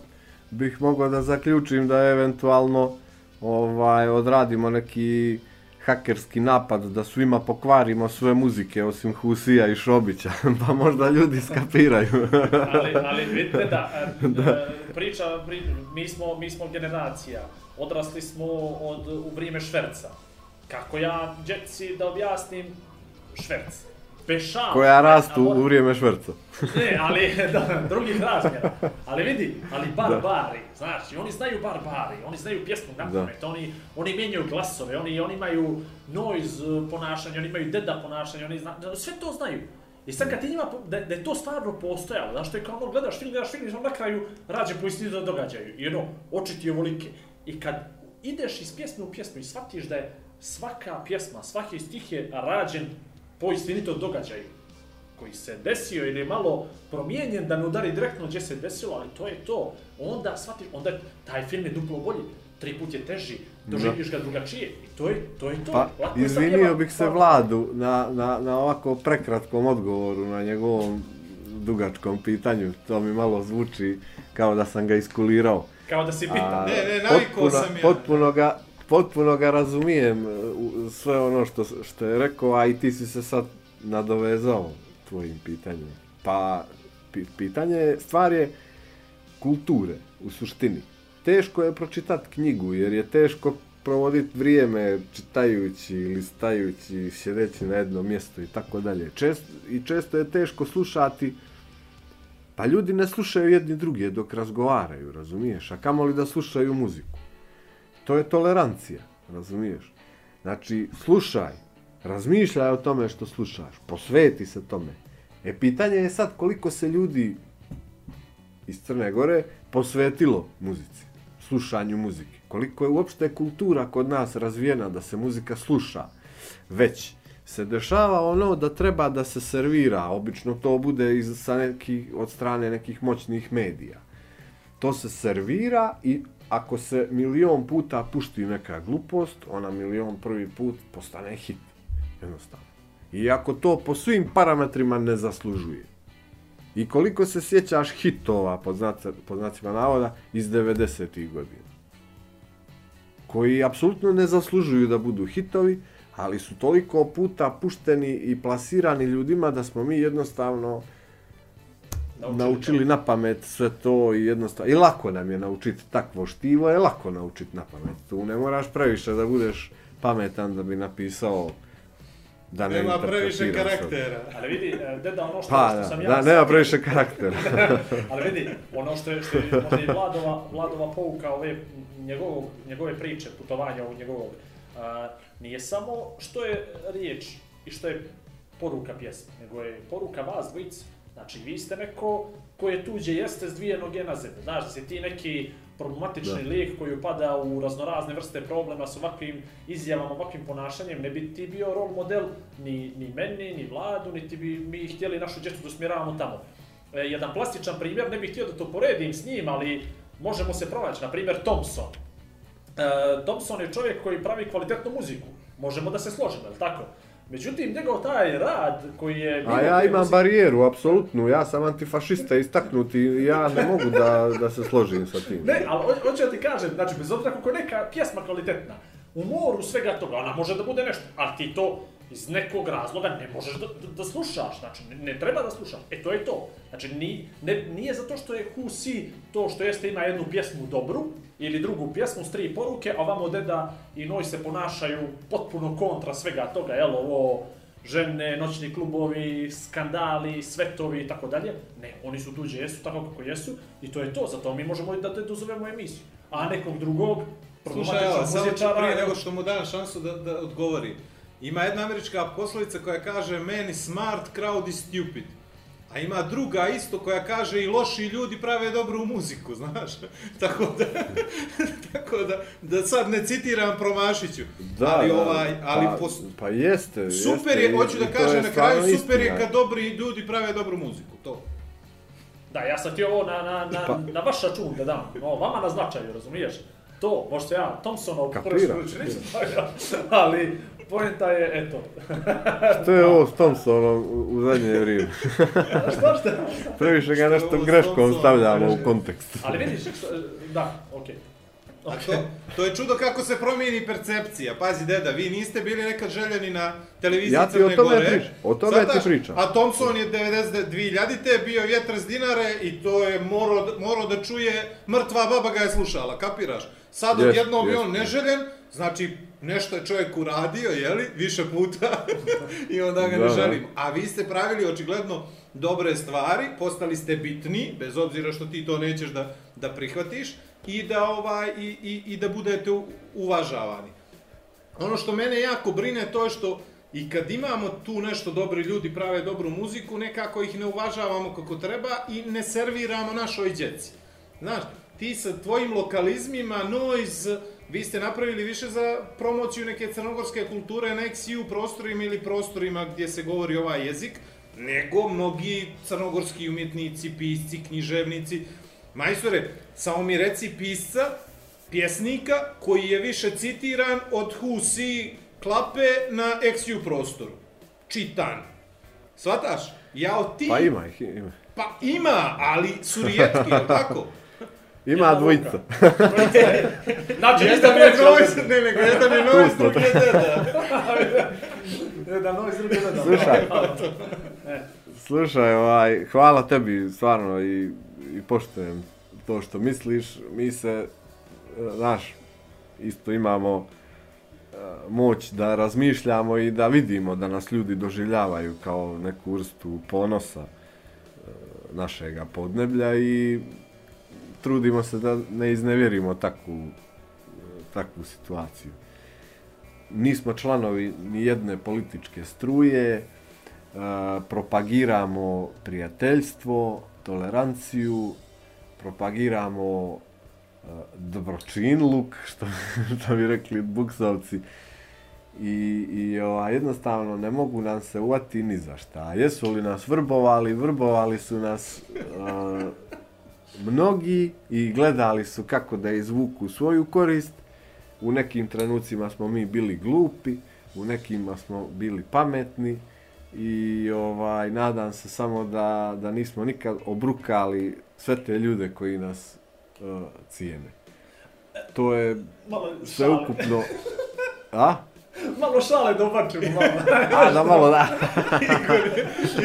bih mogao da zaključim da eventualno ovaj odradimo neki hakerski napad da svima pokvarimo sve muzike osim Husija i Šobića, pa možda ljudi skapiraju. ali, ali vidite da, da. priča, pri, mi, smo, mi smo generacija, odrasli smo od, u vrijeme šverca. Kako ja, djeci, da objasnim šverc? Pešal. Koja rastu u vrijeme švrca. Ne, ali, da, drugih razmjera. Ali vidi, ali barbari, znači, oni znaju barbari, oni znaju pjesmu na pamet, oni, oni mijenjaju glasove, oni, oni imaju noise uh, ponašanje, oni imaju deda ponašanje, oni zna, sve to znaju. I sad kad ti njima, da, da je to stvarno postojalo, znaš, to je kao ono, gledaš film, gledaš film i na kraju rađe po istini da događaju. I ono, oči ti je ovolike. I kad ideš iz pjesme u pjesmu i shvatiš da je svaka pjesma, svaki stih je rađen po istinito događaju koji se desio ili je malo promijenjen da ne udari direktno gdje se desilo, ali to je to. Onda shvatiš, onda taj film je duplo bolji, tri put je teži, doživiš ga drugačije i to je to. Je to. Pa, Lako izvinio bih se Pa, Vladu na, na, na ovako prekratkom odgovoru na njegovom dugačkom pitanju. To mi malo zvuči kao da sam ga iskulirao. Kao da si pitan. A, Ne, ne, navikao potpuno- sam ja. Potpuno ga, potpuno ga razumijem, e, sve ono što, što je rekao, a i ti si se sad nadovezao tvojim pitanjem. Pa, pitanje, stvar je kulture, u suštini. Teško je pročitati knjigu, jer je teško provoditi vrijeme čitajući, listajući, sjedeći na jedno mjesto i tako dalje. Čest, I često je teško slušati Pa ljudi ne slušaju jedni druge dok razgovaraju, razumiješ? A kamoli da slušaju muziku. To je tolerancija, razumiješ? Znači, slušaj, razmišljaj o tome što slušaš, posveti se tome. E, pitanje je sad koliko se ljudi iz Crne Gore posvetilo muzici, slušanju muzike. Koliko je uopšte kultura kod nas razvijena da se muzika sluša. Već se dešava ono da treba da se servira, obično to bude iz, sa neki, od strane nekih moćnih medija. To se servira i ako se milion puta pušti neka glupost, ona milion prvi put postane hit. Jednostavno. I ako to po svim parametrima ne zaslužuje. I koliko se sjećaš hitova, po, znac, znacima navoda, iz 90-ih godina. Koji apsolutno ne zaslužuju da budu hitovi, ali su toliko puta pušteni i plasirani ljudima da smo mi jednostavno Naučili naučili na pamet sve to i jednostavno. I lako nam je naučiti takvo štivo, je lako naučiti na pamet. Tu ne moraš previše da budeš pametan da bi napisao da ne Nema previše interpretiraš sad. karaktera. Ali vidi, e, deda, ono što, Pa što da, sam ja... da, nema previše karaktera. Ali vidi, ono što je, što je možda i Vladova, Vladova pouka ove njegovog, njegove priče, putovanja ovog njegovog, a, nije samo što je riječ i što je poruka pjesme, nego je poruka vas dvojice. Znači, vi ste neko koje tuđe jeste s dvije noge na zemlji. Znaš, da si ti neki problematični Da. lijek koji upada u raznorazne vrste problema s ovakvim izjavama, ovakvim ponašanjem, ne bi ti bio rol model ni, ni meni, ni vladu, niti bi mi htjeli našu djecu da usmjeravamo tamo. E, jedan plastičan primjer, ne bih htio da to poredim s njim, ali možemo se pronaći. Na primjer, Thompson. E, Thompson je čovjek koji pravi kvalitetnu muziku. Možemo da se složimo, je li tako? Međutim, njegov taj rad koji je... A ja imam barijeru, apsolutnu. Ja sam antifašista istaknuti i ja ne mogu da, da se složim sa tim. Ne, ali ho- hoću da ti kažem, znači, bez obzira kako neka pjesma kvalitetna, u moru svega toga, ona može da bude nešto, ali ti to iz nekog razloga ne možeš da, da, da slušaš, znači, ne, ne treba da slušaš, e to je to. Znači, ni, ne, nije zato što je Husi Si to što jeste ima jednu pjesmu dobru, ili drugu pjesmu s tri poruke, a vamo deda i noj se ponašaju potpuno kontra svega toga, jel, ovo žene, noćni klubovi, skandali, svetovi i tako dalje. Ne, oni su tuđe, jesu tako kako jesu i to je to, zato mi možemo da te dozovemo emisiju. A nekog drugog, Slušaj, evo, samo ću prije nego što mu dam šansu da, da odgovori. Ima jedna američka poslovica koja kaže meni smart crowd is stupid. A ima druga isto koja kaže i loši ljudi prave dobru muziku, znaš. tako da, tako da, da sad ne citiram Promašiću. ali ovaj, ali pa, pos- pa jeste, super jeste, je, hoću da kažem je na kraju, super je istina. kad dobri ljudi prave dobru muziku, to. Da, ja sam ti ovo na, na, na, Pa- na vaš račun da dam, no, vama na značaju, razumiješ? To, možda ja Thompsonov Kapiram. prvi nisam stavio, ali poenta je, eto. To je ovo s Thompsonom u, zadnje vrijeme. šta šta? Previše ga Što nešto greškom stavljamo u kontekst. Ali vidiš, što, da, okej. A to, to je čudo kako se promijeni percepcija. Pazi, deda, vi niste bili nekad željeni na televiziji Ja ti Crne o tome Gore. pričam, o tome Zataš, ti pričam. A Thompson je 92.000 bio vjetar s dinare i to je morao, morao da čuje, mrtva baba ga je slušala, kapiraš? Sad Jest, odjednom je jest. on neželjen, znači nešto je čovjek uradio, jeli, više puta i onda ga Da, ne želimo. A vi ste pravili očigledno dobre stvari, postali ste bitni, bez obzira što ti to nećeš da, da prihvatiš i da ovaj i, i, i da budete uvažavani. Ono što mene jako brine to je što I kad imamo tu nešto dobri ljudi prave dobru muziku, nekako ih ne uvažavamo kako treba i ne serviramo našoj djeci. Znaš, ti sa tvojim lokalizmima, noise, vi ste napravili više za promociju neke crnogorske kulture na XU prostorima ili prostorima gdje se govori ovaj jezik, nego mnogi crnogorski umjetnici, pisci, književnici. Majstore, samo mi reci pisca, pjesnika koji je više citiran od Husi klape na XU prostoru. Čitan. Svataš? Ja od ti... Pa ima ih, ima. Pa ima, ali su rijetki, je tako? Ima dvojica. Znači, Jedan niste je novi, ne, nego jedan je novi, smo. drugi je deda. Jedan novi, drugi deda. Slušaj. E, Slušaj, ovaj, hvala tebi stvarno i, i poštujem to što misliš. Mi se, e, znaš, isto imamo e, moć da razmišljamo i da vidimo da nas ljudi doživljavaju kao neku vrstu ponosa našega podneblja i trudimo se da ne iznevjerimo takvu, takvu situaciju. Nismo članovi ni jedne političke struje, propagiramo prijateljstvo, toleranciju, propagiramo e, dobročinluk, što, što bi rekli buksovci. I, i ova, jednostavno ne mogu nam se uvati ni za šta. Jesu li nas vrbovali? Vrbovali su nas uh, mnogi i gledali su kako da izvuku svoju korist. U nekim trenucima smo mi bili glupi, u nekima smo bili pametni i ovaj nadam se samo da, da nismo nikad obrukali sve te ljude koji nas uh, cijene. To je sve ukupno... A? Malo šale dobačemo, malo. A, da malo da.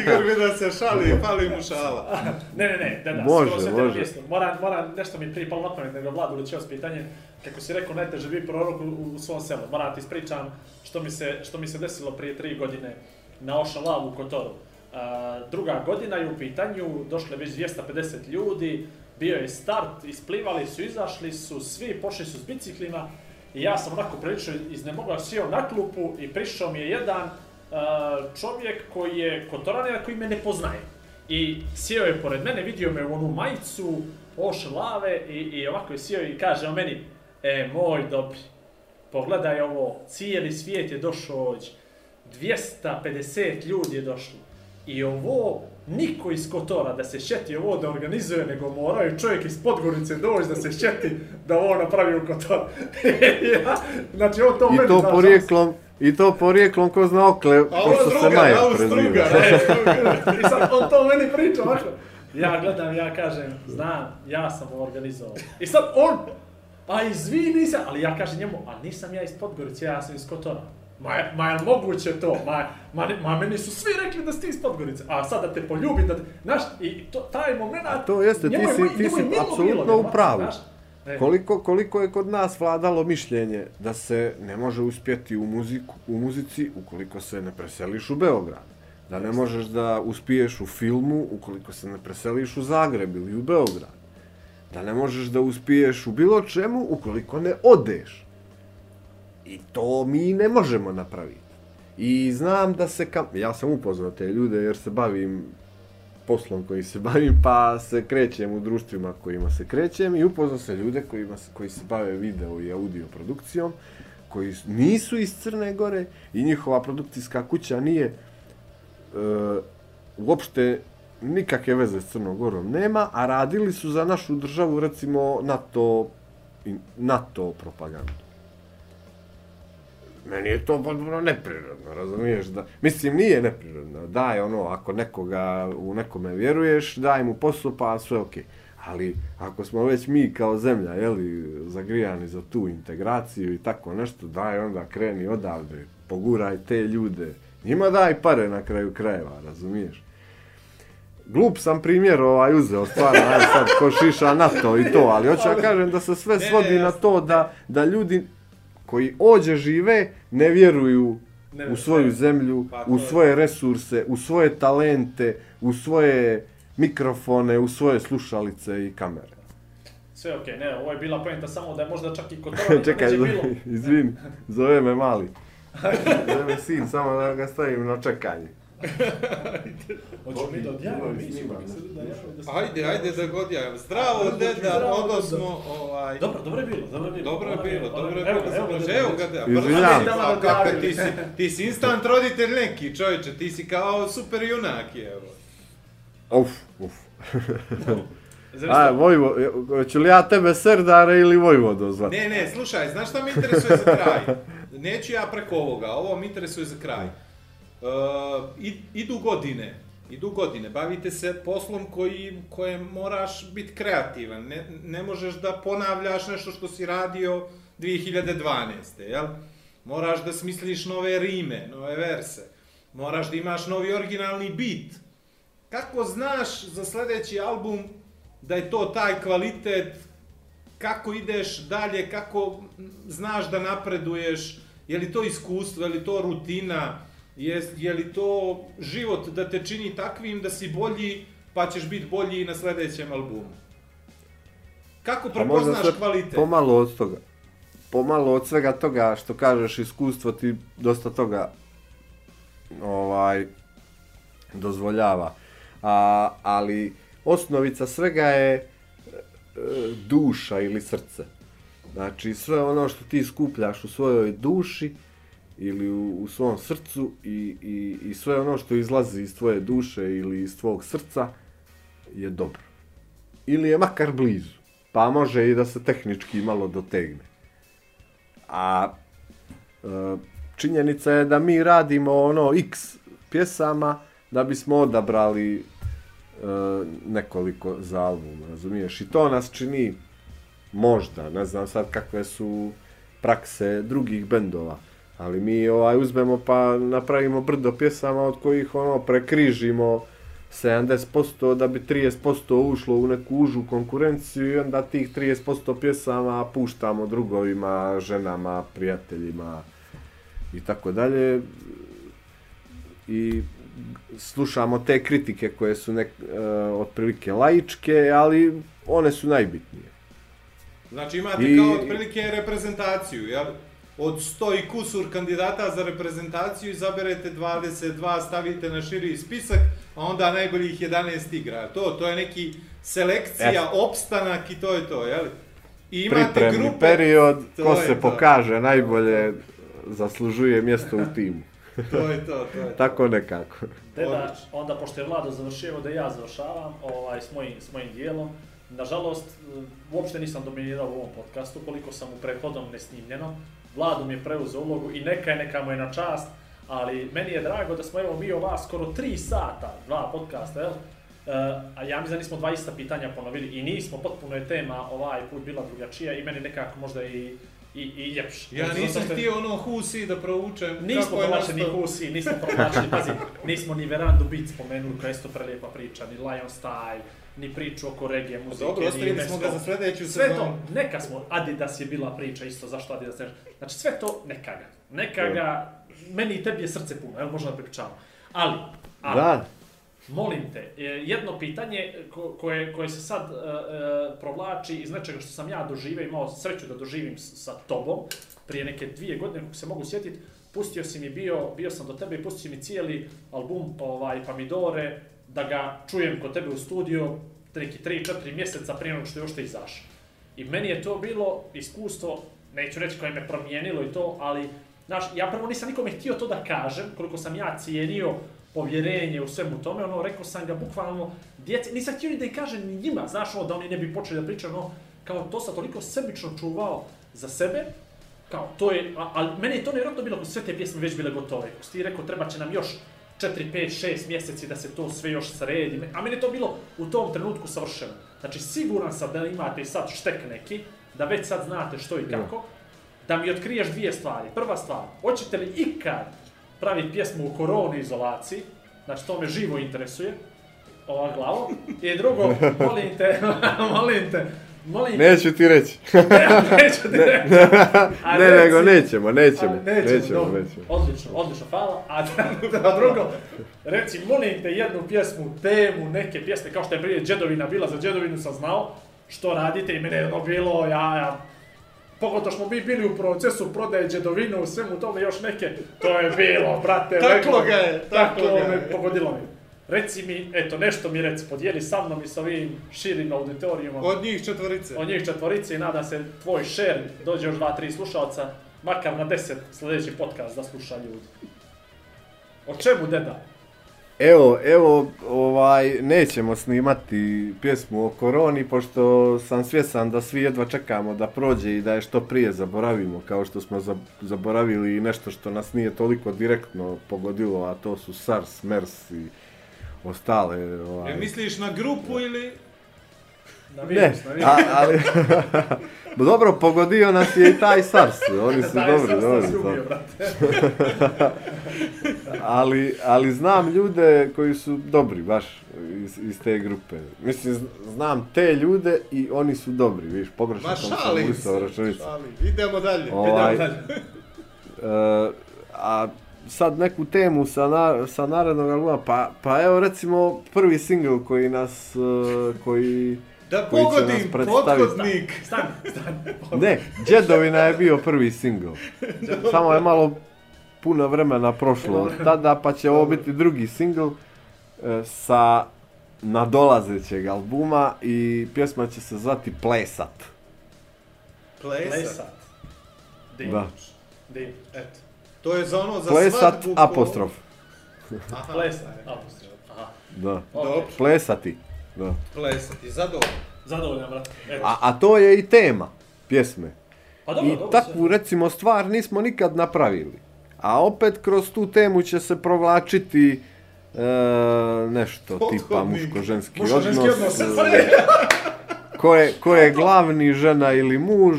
Igor mi da se šali, pali mu šala. Ne, ne, ne, da, da, Može, skoro može. može. Mjesto. Moram, moram, nešto mi prije palo na pamet, nego Vladu Lučevac pitanje, kako si rekao, najteže biti prorok u, u svom selu. Moram ti ispričam što mi se, što mi se desilo prije tri godine na Love u Kotoru. A, druga godina je u pitanju, došlo je već 250 ljudi, bio je start, isplivali su, izašli su, svi pošli su s biciklima i ja sam onako prilično iznemogao, sjeo na klupu i prišao mi je jedan uh, čovjek koji je kontoranija koji me ne poznaje. I sjeo je pored mene, vidio me u onu majicu, oš lave i, i ovako je sjeo i kaže o meni, e, moj dobri, pogledaj ovo, cijeli svijet je došao ovdje, 250 ljudi je došlo. I ovo, niko iz Kotora da se šeti ovo da organizuje, nego moraju čovjek iz Podgorice doći da se šeti da ovo napravi u Kotor. ja, znači on to I meni to znaš, porijeklom, i to porijeklom ko zna okle, A ovo pošto se druga, Maja ovo preziva. struga. E, I sad on to meni priča ovako. Ja gledam, ja kažem, znam, ja sam ovo organizovao. I sad on, a izvini se, ali ja kažem njemu, a nisam ja iz Podgorice, ja sam iz Kotora. Ma, ma je moguće to? Ma, ma, ma meni su svi rekli da si ti iz Podgorice. A sad da te poljubim, da znaš, i to, taj moment... A to jeste, ti si- ti si apsolutno u pravu. E, Koliko, koliko je kod nas vladalo mišljenje da se ne može uspjeti u, muziku, u muzici ukoliko se ne preseliš u Beograd. Da ne možeš da uspiješ u filmu ukoliko se ne preseliš u Zagreb ili u Beograd. Da ne možeš da uspiješ u bilo čemu ukoliko ne odeš. I to mi ne možemo napraviti. I znam da se kam... Ja sam upoznao te ljude jer se bavim poslom koji se bavim, pa se krećem u društvima kojima se krećem i upoznao se ljude kojima, se- koji se bave video i audio produkcijom, koji nisu iz Crne Gore i njihova produkcijska kuća nije e, uopšte nikakve veze s Crnom Gorom nema, a radili su za našu državu recimo NATO, NATO propagandu. Meni je to potpuno neprirodno, razumiješ? Da, mislim, nije neprirodno. Daj ono, ako nekoga u nekome vjeruješ, daj mu posao, pa sve okej. Ali ako smo već mi kao zemlja, jeli, zagrijani za tu integraciju i tako nešto, daj onda kreni odavde, poguraj te ljude. Njima daj pare na kraju krajeva, razumiješ? Glup sam primjer ovaj uzeo, stvarno, ajde sad ko šiša na to i to, ali hoću ja kažem da se sve svodi na to da, da ljudi koji ođe žive ne vjeruju Ne u svoju zemlju, Pa u je- svoje resurse, u svoje talente, u svoje mikrofone, u svoje slušalice i kamere. Sve okej, ne, ovo je bila poenta samo da je možda čak i Kotora Čekaj, neće bilo. izvini, zove me mali. Zove sin, samo da ga stavim na čekanje. Hoćemo mi da odjavimo emisiju, se- Ajde, ajde da god ja. Zdravo, deda, smo, ovaj... Dobro, dobro je bilo, dobro je bilo. Dobro je bilo, dobro je evo bilo. ga, Evo ga, ga, da. Izvinjavam. A kako ti si, ti si instant roditelj neki, čovječe, ti si kao super junak, evo. Uf, uf. A? Vojvo, hoću li ja tebe Serdare ili Vojvodo zvati? Ne, ne, slušaj, znaš šta me interesuje za kraj? Neću ja preko ovoga, ovo me interesuje za kraj. Uh, idu godine, idu godine, bavite se poslom koji, koje moraš biti kreativan, ne, ne možeš da ponavljaš nešto što si radio 2012. Jel? Moraš da smisliš nove rime, nove verse, moraš da imaš novi originalni bit. Kako znaš za sljedeći album da je to taj kvalitet? Kako ideš dalje, kako znaš da napreduješ, je li to iskustvo, je li to rutina, je, je li to život da te čini takvim da si bolji, pa ćeš biti bolji i na sljedećem albumu. Kako Pa prepoznaš kvalitet? Pomalo od toga. Pomalo od svega toga što kažeš iskustvo ti dosta toga ovaj dozvoljava. A, ali osnovica svega je e, duša ili srce. Znači sve ono što ti skupljaš u svojoj duši ili u, u svom srcu i, i, i sve ono što izlazi iz tvoje duše ili iz tvog srca je dobro. Ili je makar blizu. Pa može i da se tehnički malo dotegne. A e, činjenica je da mi radimo ono x pjesama da bismo odabrali e, nekoliko za album, razumiješ? I to nas čini možda, ne znam sad kakve su prakse drugih bendova, ali mi ovaj uzmemo pa napravimo brdo pjesama od kojih ono prekrižimo 70% da bi 30% ušlo u neku užu konkurenciju i onda tih 30% pjesama puštamo drugovima, ženama, prijateljima i tako dalje. I slušamo te kritike koje su nek, e, otprilike laičke, ali one su najbitnije. Znači imate I- kao otprilike reprezentaciju, jel? Od 100 i kusur kandidata za reprezentaciju izaberete 22, stavite na širi spisak, a onda najboljih 11 igra. To, to je neki selekcija, Jeste. opstanak i to je to, jel? I imate Pripremni grupe... period, To ko se to. pokaže najbolje zaslužuje mjesto u timu. To je to, to je to. Tako nekako. Deda, onda pošto je Vlado završio, da ja završavam ovaj, s, mojim, s mojim dijelom. Nažalost, e, uopšte nisam dominirao u ovom podcastu, koliko sam u prethodnom nesnimljenom. Vladom je preuzeo ulogu i neka je, neka mu je na čast, ali meni je drago da smo evo mi ova skoro 3 sata, dva podcasta, jel? Uh, a ja mislim da nismo 20 pitanja ponovili i nismo, potpuno je tema ovaj put bila drugačija i meni nekako možda i, i, i ljepše. Ja Zato nisam što- htio ono husi da proučem Nismo provlačili ni. Husi, nismo provlačili, pazi, nismo ni Verandu Beat spomenuli, koja je isto prelijepa priča, ni Lion Style, ni priču oko regije muzike, Dobro, ostavili smo ga za sljedeću Sve sezonu. to, neka smo, Adidas je bila priča isto, zašto Adidas ne Znači sve to, neka ga, neka ga, meni i tebi je srce puno, evo možda da pričamo. Ali, ali, Da, Molim te, e, jedno pitanje koje, koje se sad e, e, provlači iz nečega što sam ja doživio, imao sreću da doživim sa tobom, prije neke dvije godine, kako se mogu sjetiti, pustio si mi bio, bio sam do tebe i pustio si mi cijeli album ovaj, Pamidore, da ga čujem kod tebe u studiju, neki 3-4 mjeseca prije nego što je uopšte izašao. I meni je to bilo iskustvo, neću reći koje me promijenilo i to, ali znaš, ja prvo nisam nikome htio to da kažem, koliko sam ja cijenio povjerenje u svemu tome, ono, rekao sam ga bukvalno djeci, nisam htio ni da ih kažem ni njima, znaš, ono, da oni ne bi počeli da pričaju, ono, kao to sam toliko sebično čuvao za sebe, kao to je, ali meni je to nevjerojatno bilo, sve te pjesme već bile gotove, ako ti rekao treba će nam još 4, 5, 6 mjeseci da se to sve još sredi, a meni je to bilo u tom trenutku savršeno. Znači siguran sam da imate sad štek neki, da već sad znate što i kako, da mi otkriješ dvije stvari. Prva stvar, hoćete li ikad praviti pjesmu u koroni izolaciji, znači to me živo interesuje, ova glavo. I drugo, molim te, molim te, molim te, neću ti reći. neću ti reći. A ne, reci- nego nećemo, nećemo, A, nećemo, nećemo, dobro. nećemo. Odlično, odlično, hvala. A, a drugo, reci, molim te jednu pjesmu, temu, neke pjesme, kao što je prije Džedovina bila, za Džedovinu sam znao što radite i mene je ono bilo, ja, ja, Pogotovo smo mi bili u procesu prodaje džedovine u svemu tome još neke. To je bilo, brate. Taklo leglo. ga je, taklo Taklo ga je. me, pogodilo mi. Reci mi, eto, nešto mi reci, podijeli sa mnom i sa ovim širim auditorijumom. Od njih četvorice. Od njih četvorice i nadam se tvoj share dođe još dva, tri slušalca, makar na deset sljedeći podcast da sluša ljudi. O čemu, deda? Evo, evo, ovaj, nećemo snimati pjesmu o koroni, pošto sam svjesan da svi jedva čekamo da prođe i da je što prije zaboravimo, kao što smo zaboravili i nešto što nas nije toliko direktno pogodilo, a to su SARS, MERS i ostale. Ovaj. E, misliš na grupu ili... Na Ne, na a, ali... Dobro, pogodio nas je i taj SARS, oni su Daj, dobri, sam dobri. ubio, brate. ali, ali znam ljude koji su dobri baš iz, iz te grupe. Mislim, znam te ljude i oni su dobri, viš, pogrešno Ma sam formulisao se. računicu. Idemo dalje. Ovaj, Idemo dalje. e, a sad neku temu sa, na, sa narednog albuma, pa, pa evo recimo prvi single koji nas, e, koji... Da pogodim, pothodnik. Stani, stani. Ne, Džedovina je bio prvi single. Samo je malo puno vremena prošlo od tada, pa će ovo biti drugi single sa nadolazećeg albuma i pjesma će se zvati Plesat. Plesat. Plesat. Div. Da. Eto. To je za ono, za Plesat svadbu ko- apostrof. Aha, Plesat. Apostrof. Aha. Da. Dobro. Plesati. Da. Plesat, i zadovoljno. Zadovoljan, brate. A, a to je i tema pjesme. Pa dobro, I dobro. takvu recimo stvar nismo nikad napravili. A opet kroz tu temu će se provlačiti e, nešto tipa Pothodnik. muško-ženski Muško-ženski odnos. odnos. e, ko, je, ko je glavni, žena ili muž.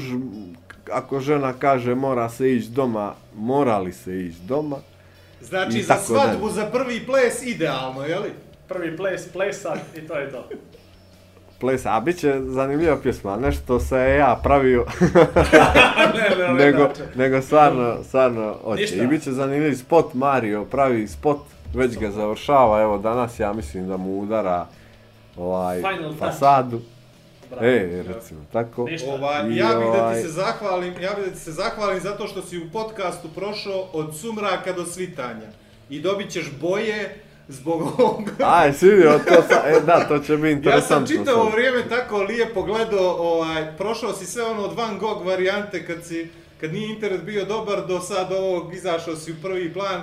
Ako žena kaže mora se ići doma, mora li se ići doma? Znači, I za svadbu, dalje. za prvi ples, idealno, jeli? Prvi ples, plesat i to je to. Plesa, a bit će zanimljiva pjesma, nešto se ja pravio, ne, ne, ne, nego, nego stvarno, stvarno. Ništa. I bit će zanimljiv spot, Mario pravi spot, već ga završava, evo danas ja mislim da mu udara ovaj, Final touch. fasadu. Bravo. E, recimo, tako. Ništa. Ovaj, ja bih da ovaj- ti se zahvalim, ja bih da ti se zahvalim zato što si u podcastu prošao od sumraka do svitanja. I dobit ćeš boje zbog ovoga. Aj, si vidio, to sa, e, da, to će biti Ja interesantno. sam čitavo sad. vrijeme tako lijepo gledao, ovaj, prošao si sve ono od Van Gogh varijante kad si kad nije internet bio dobar do sad ovog izašao si u prvi plan.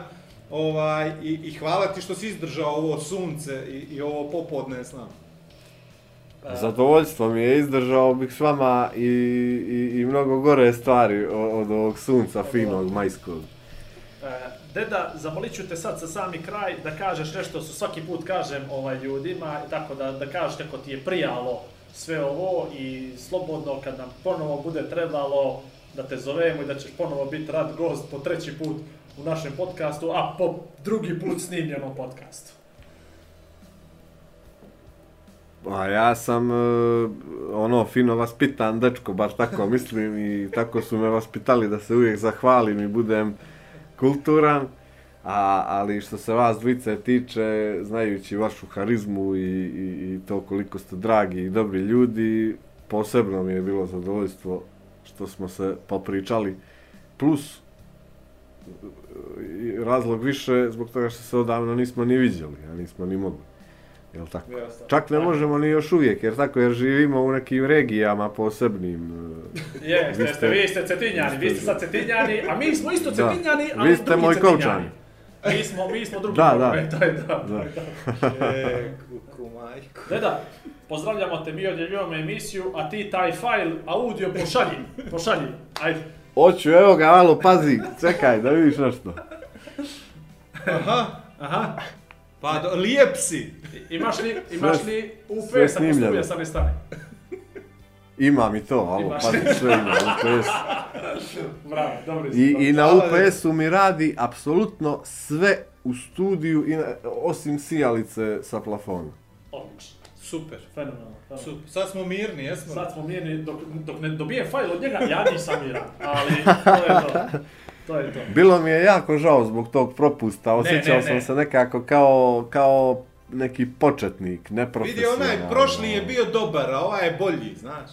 Ovaj, i, i hvala ti što si izdržao ovo sunce i, i ovo popodne s nama. Zadovoljstvo mi je, izdržao bih s vama i, i, i mnogo gore stvari od, od ovog sunca finog majskog. E, Deda, zamolit ću te sad za sami kraj da kažeš nešto što svaki put kažem ovaj ljudima, tako da, da kažeš kako ti je prijalo sve ovo i slobodno kad nam ponovo bude trebalo da te zovemo i da ćeš ponovo biti rad gost po treći put u našem podcastu, a po drugi put snimljenom podcastu. Pa ja sam e, ono fino vaspitan dečko, baš tako mislim i tako su me vaspitali da se uvijek zahvalim i budem kulturan. A, ali što se vas dvice tiče, znajući vašu harizmu i, i, i to koliko ste dragi i dobri ljudi, posebno mi je bilo zadovoljstvo što smo se popričali. Plus, i razlog više zbog toga što se odavno nismo ni vidjeli, a nismo ni mogli. Jel tako? Jasno. Čak ne možemo ni još uvijek, jer tako, jer živimo u nekim regijama posebnim. e, Je, Vi ste, ste- vi ste cetinjani, vi ste sad cetinjani, a mi smo isto Da. cetinjani, ali Vi ste drugi moj cetinjani. Kovčani. Mi smo, mi smo drugi Da, da. Kovčani, to je da. Da. E, kuku majku. Deda, pozdravljamo te, mi odjeljujemo emisiju, a ti taj fajl, audio pošalji, pošalji, ajde. Hoću, evo ga, malo, pazi, čekaj, da vidiš nešto. Aha, Aha, pa do, lijep si. Imaš li, imaš li UP sa posluje sa ne strane? Imam i to, alo, pazi, sve ima, UPS. Bravo, dobro si. I, dobro. I na. UPS-u mi radi apsolutno sve u studiju, i na, osim sijalice sa plafona. Odlično, Super. fenomenalno. fenomenalno. Super. Sad smo mirni, jesmo? Sad smo mirni, dok, dok ne dobijem fajl od njega, ja nisam miran, ali to je to. To je to. Bilo mi je jako žao zbog tog propusta, osjećao ne, sam ne. se nekako kao, kao neki početnik, Vidi, neprofesionalan. onaj prošli je bio dobar, a ovaj je bolji, znaš.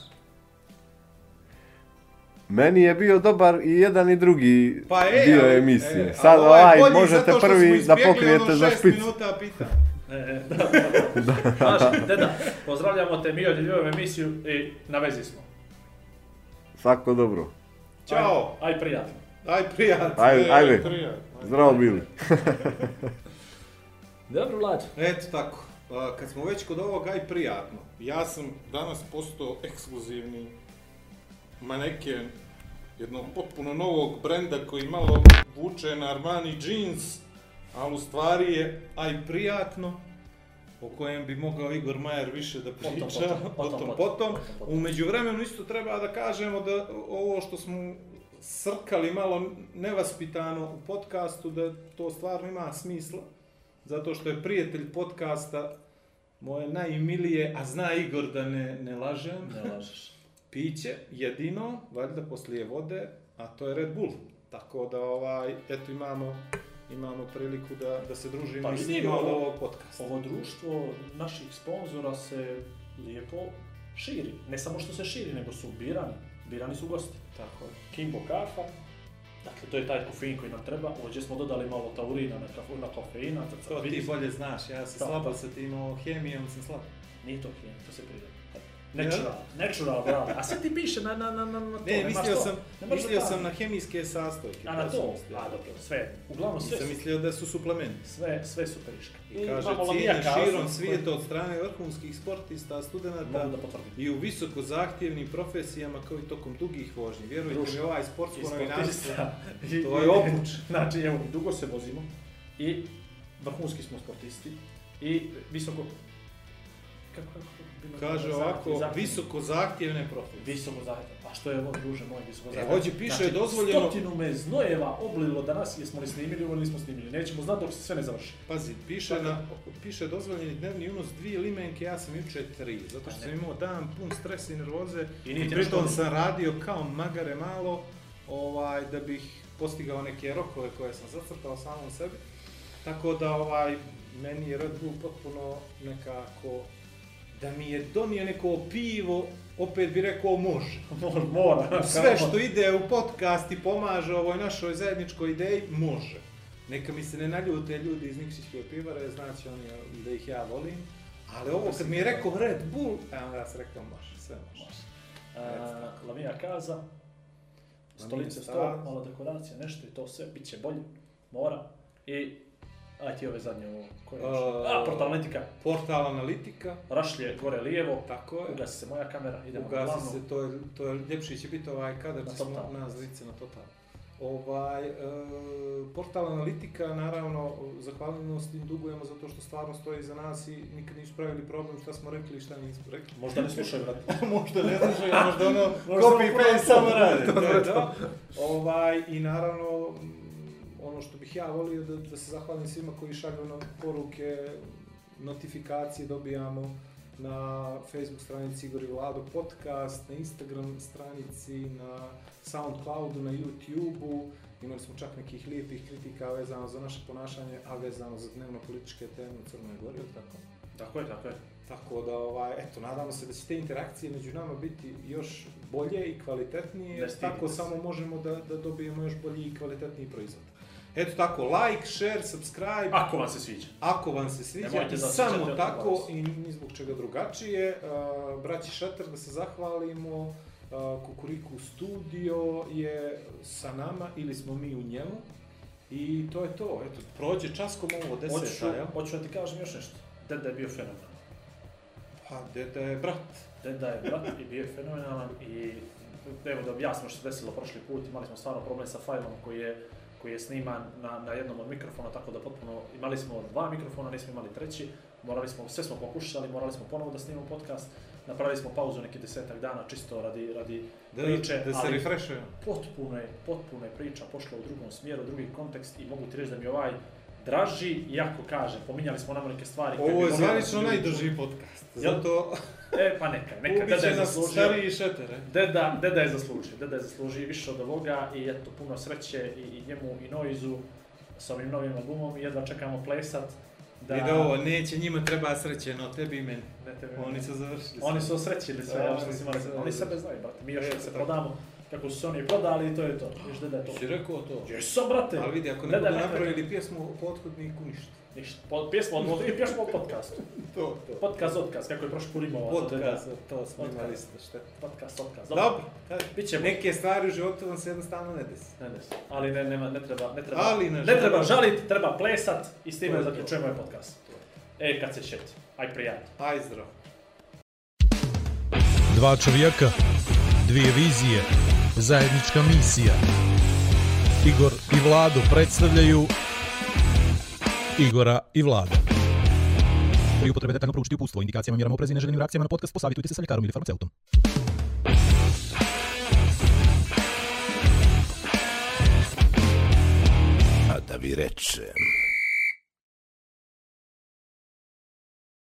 Meni je bio dobar i jedan i drugi Pa ej, dio ali- emisije. e, Sad ovaj ovaj bolji možete zato što smo prvi da izbjegli pokrijete ono za šest špic. minuta pita. E, e, da, da, da. Znaš, deda, pozdravljamo te, mi odjeljujemo emisiju i na vezi smo. Svako dobro. Ćao. Aj, aj prijatno. Aj prijatno. Ajde, e, ajde. prijatno. Zdravo bili. Dobro, Vlad. Eto tako. Kad smo već kod ovog, aj prijatno. Ja sam danas postao ekskluzivni maneken jednog potpuno novog brenda koji malo vuče na Armani jeans, ali u stvari je aj prijatno, o kojem bi mogao Igor Majer više da priča, potom, potom, potom, potom, potom. potom, potom. U međuvremenu isto treba da kažemo da ovo što smo srkali malo nevaspitano u podcastu, da to stvarno ima smisla, zato što je prijatelj podcasta moje najmilije, a zna Igor da ne, ne lažem, Ne lažeš. piće jedino, valjda poslije vode, a to je Red Bull. Tako da ovaj, eto imamo imamo priliku da, da se družimo Pa i s vidi, njima od ovo- ovog podcasta. Ovo društvo naših sponzora se lijepo širi. Ne samo što se širi, nego su birani. Birani su gosti. Tako je. Kimbo kafa, dakle to je taj kofein koji nam treba. Ovdje smo dodali malo taurina na, kafu, na kofeina. To, ti bolje znaš, ja sam Da. slaba sa tim ovo hemijom, sam slab. Nije to hemija, to se pride. Natural, natural, bravo. A sve ti piše na, na, na, na, na to. Ne, mislio to. sam, Nemaš mislio sam na hemijske sastojke. A na to? A dobro, sve. Uglavnom sve, Nisam su- mislio da su suplementi. sve, sve su periška. I kaže, cijenjen lamija kazu, širom svijeta od strane vrhunskih sportista, studenta i u visoko zahtjevnim profesijama kao i tokom dugih vožnji. Vjerujte Društvo. mi, ovaj I sportsko novinarstvo. I- to je opuč. Znači, evo, dugo se vozimo i vrhunski smo sportisti i visoko... Kako, kako, Kaže ovako, zahtjev- visoko zahtjevne profesije. Visoko zahtjev. Pa što je ovo, druže moj, visoko E, zahtjev? ovdje piše je dozvoljeno- Stotinu me znojeva oblilo danas, jesmo li snimili ili nismo snimili. Nećemo znati dok se sve ne završi. Pazi, piše, na, piše dozvoljeni dnevni unos dvije limenke, ja sam juče tri, zato što sam imao dan pun stresa i nervoze I i, pritom sam radio kao magare malo, ovaj, da bih postigao neke rokove koje sam zacrtao samom sebi. Tako da ovaj, meni je Red Bull potpuno nekako, da mi je donio neko pivo, opet bi rekao može. Mora. Sve što ide u podcast i pomaže ovoj našoj zajedničkoj ideji, može. Neka mi se ne naljute ljudi iz Nikšićke pivare, znači oni da ih ja volim. Ali ovo kad mi je rekao Red Bull, onda ja sam rekao može, sve može. A, Lamija kaza, stolice sto, Lamija malo dekoracija, nešto i to sve, bit će bolje, mora. I, aj ti ove zadnje ovo, koje još? A, A, portal Analitika, Portal Analitika, rašlje gore lijevo, tako je. ugasi se moja kamera, idemo na Ugasi glavnu. se, to je, to je ljepši će biti ovaj kadar, Na smo total. nas lice na total. Ovaj, e, portal Analitika, naravno, zahvalnost im dugujemo zato što stvarno stoji za nas i nikad nisu pravili problem šta smo rekli i šta nismo rekli. Možda ne slušaju, brate. možda ne slušaju, možda ono Možda copy paste samo rade. Ovaj, I naravno, ono što bih ja volio da, da se zahvalim svima koji šalju nam poruke, notifikacije dobijamo na Facebook stranici Igor i Vlado podcast, na Instagram stranici, na Soundcloudu, na YouTubeu. Imali smo čak nekih lijepih kritika vezano za naše ponašanje, a vezano za dnevno političke teme u Crnoj Gori, tako? Tako je, tako je. Tako da, ovaj, eto, nadamo se da će te interakcije među nama biti još bolje i kvalitetnije, jer tako samo možemo da, da dobijemo još bolji i kvalitetniji proizvod. Eto tako, like, share, subscribe, Ako vam se sviđa. ako vam se sviđa, Nemojte i da samo tako i ni zbog čega drugačije. Uh, braći Šeter, da se zahvalimo, uh, Kukuriku studio je sa nama ili smo mi u njemu. I to je to, eto, prođe časkom ovo Hoću, deseta, jel? hoću da ti kažem još nešto. Deda je bio fenomenalan. Pa, deda je brat. Deda je brat i bio je fenomenalan i evo da objasnimo što se desilo prošli put, imali smo stvarno problem sa fajlom koji je koji je sniman na, na jednom od mikrofona, tako da potpuno, imali smo dva mikrofona, nismo imali treći, morali smo, sve smo pokušali, morali smo ponovo da snimamo podcast, napravili smo pauzu neki desetak dana čisto radi, radi Da, priče, da se ali refreshuje. potpuno je, potpuno je priča pošla u drugom smjeru, drugi kontekst i mogu ti reći da mi ovaj draži, iako kažem, pominjali smo nam neke stvari. Ovo je zvanično najdrži podcast. Jel? Zato E, pa neka, neka, deda ubiće je nas zaslužio. stariji šetere. Deda, deda je zaslužio, deda je zaslužio više od ovoga i eto, puno sreće i, i njemu i Noizu s ovim novim albumom i jedva čekamo plesat. Da... I da ovo, neće njima treba sreće, no tebi i meni. Ne tebe, Oni su završili. Oni sve. su osrećili sve, ono što oni si imali. Oni sebe znaju, brate. Mi još se prodamo, kako su se oni prodali i to je to. Viš da je to. Si rekao to? Jesam, brate. Ali vidi, ako ne budu napravili pjesmu o pothodniku, ništa. Ništa. Po, pjesma od i pjesma o podcastu. To, to. Podcast, otkaz, kako je prošli put imovao. Podcast, to smo Podcast. imali isto, šta? Podcast, otkaz. Dobro, Biće neke stvari u životu vam se jednostavno ne desi. Ne, ne, ali ne, nema, ne treba, ne treba, Ali ne ne treba žalit, treba plesat i s time To je to. zaključujemo ovaj podcast. E, kad se šeti. Aj prijatno. Aj zdrav. Dva čovjeka, dvije vizije, zajednička misija. Igor i Vlado predstavljaju Igora i Vlada. Pri upotrebe detaljno proučiti upustvo, indikacijama, mjerama oprezi i neželjenim reakcijama na podcast posavitujte se sa ljekarom ili farmaceutom. A da vi rečem...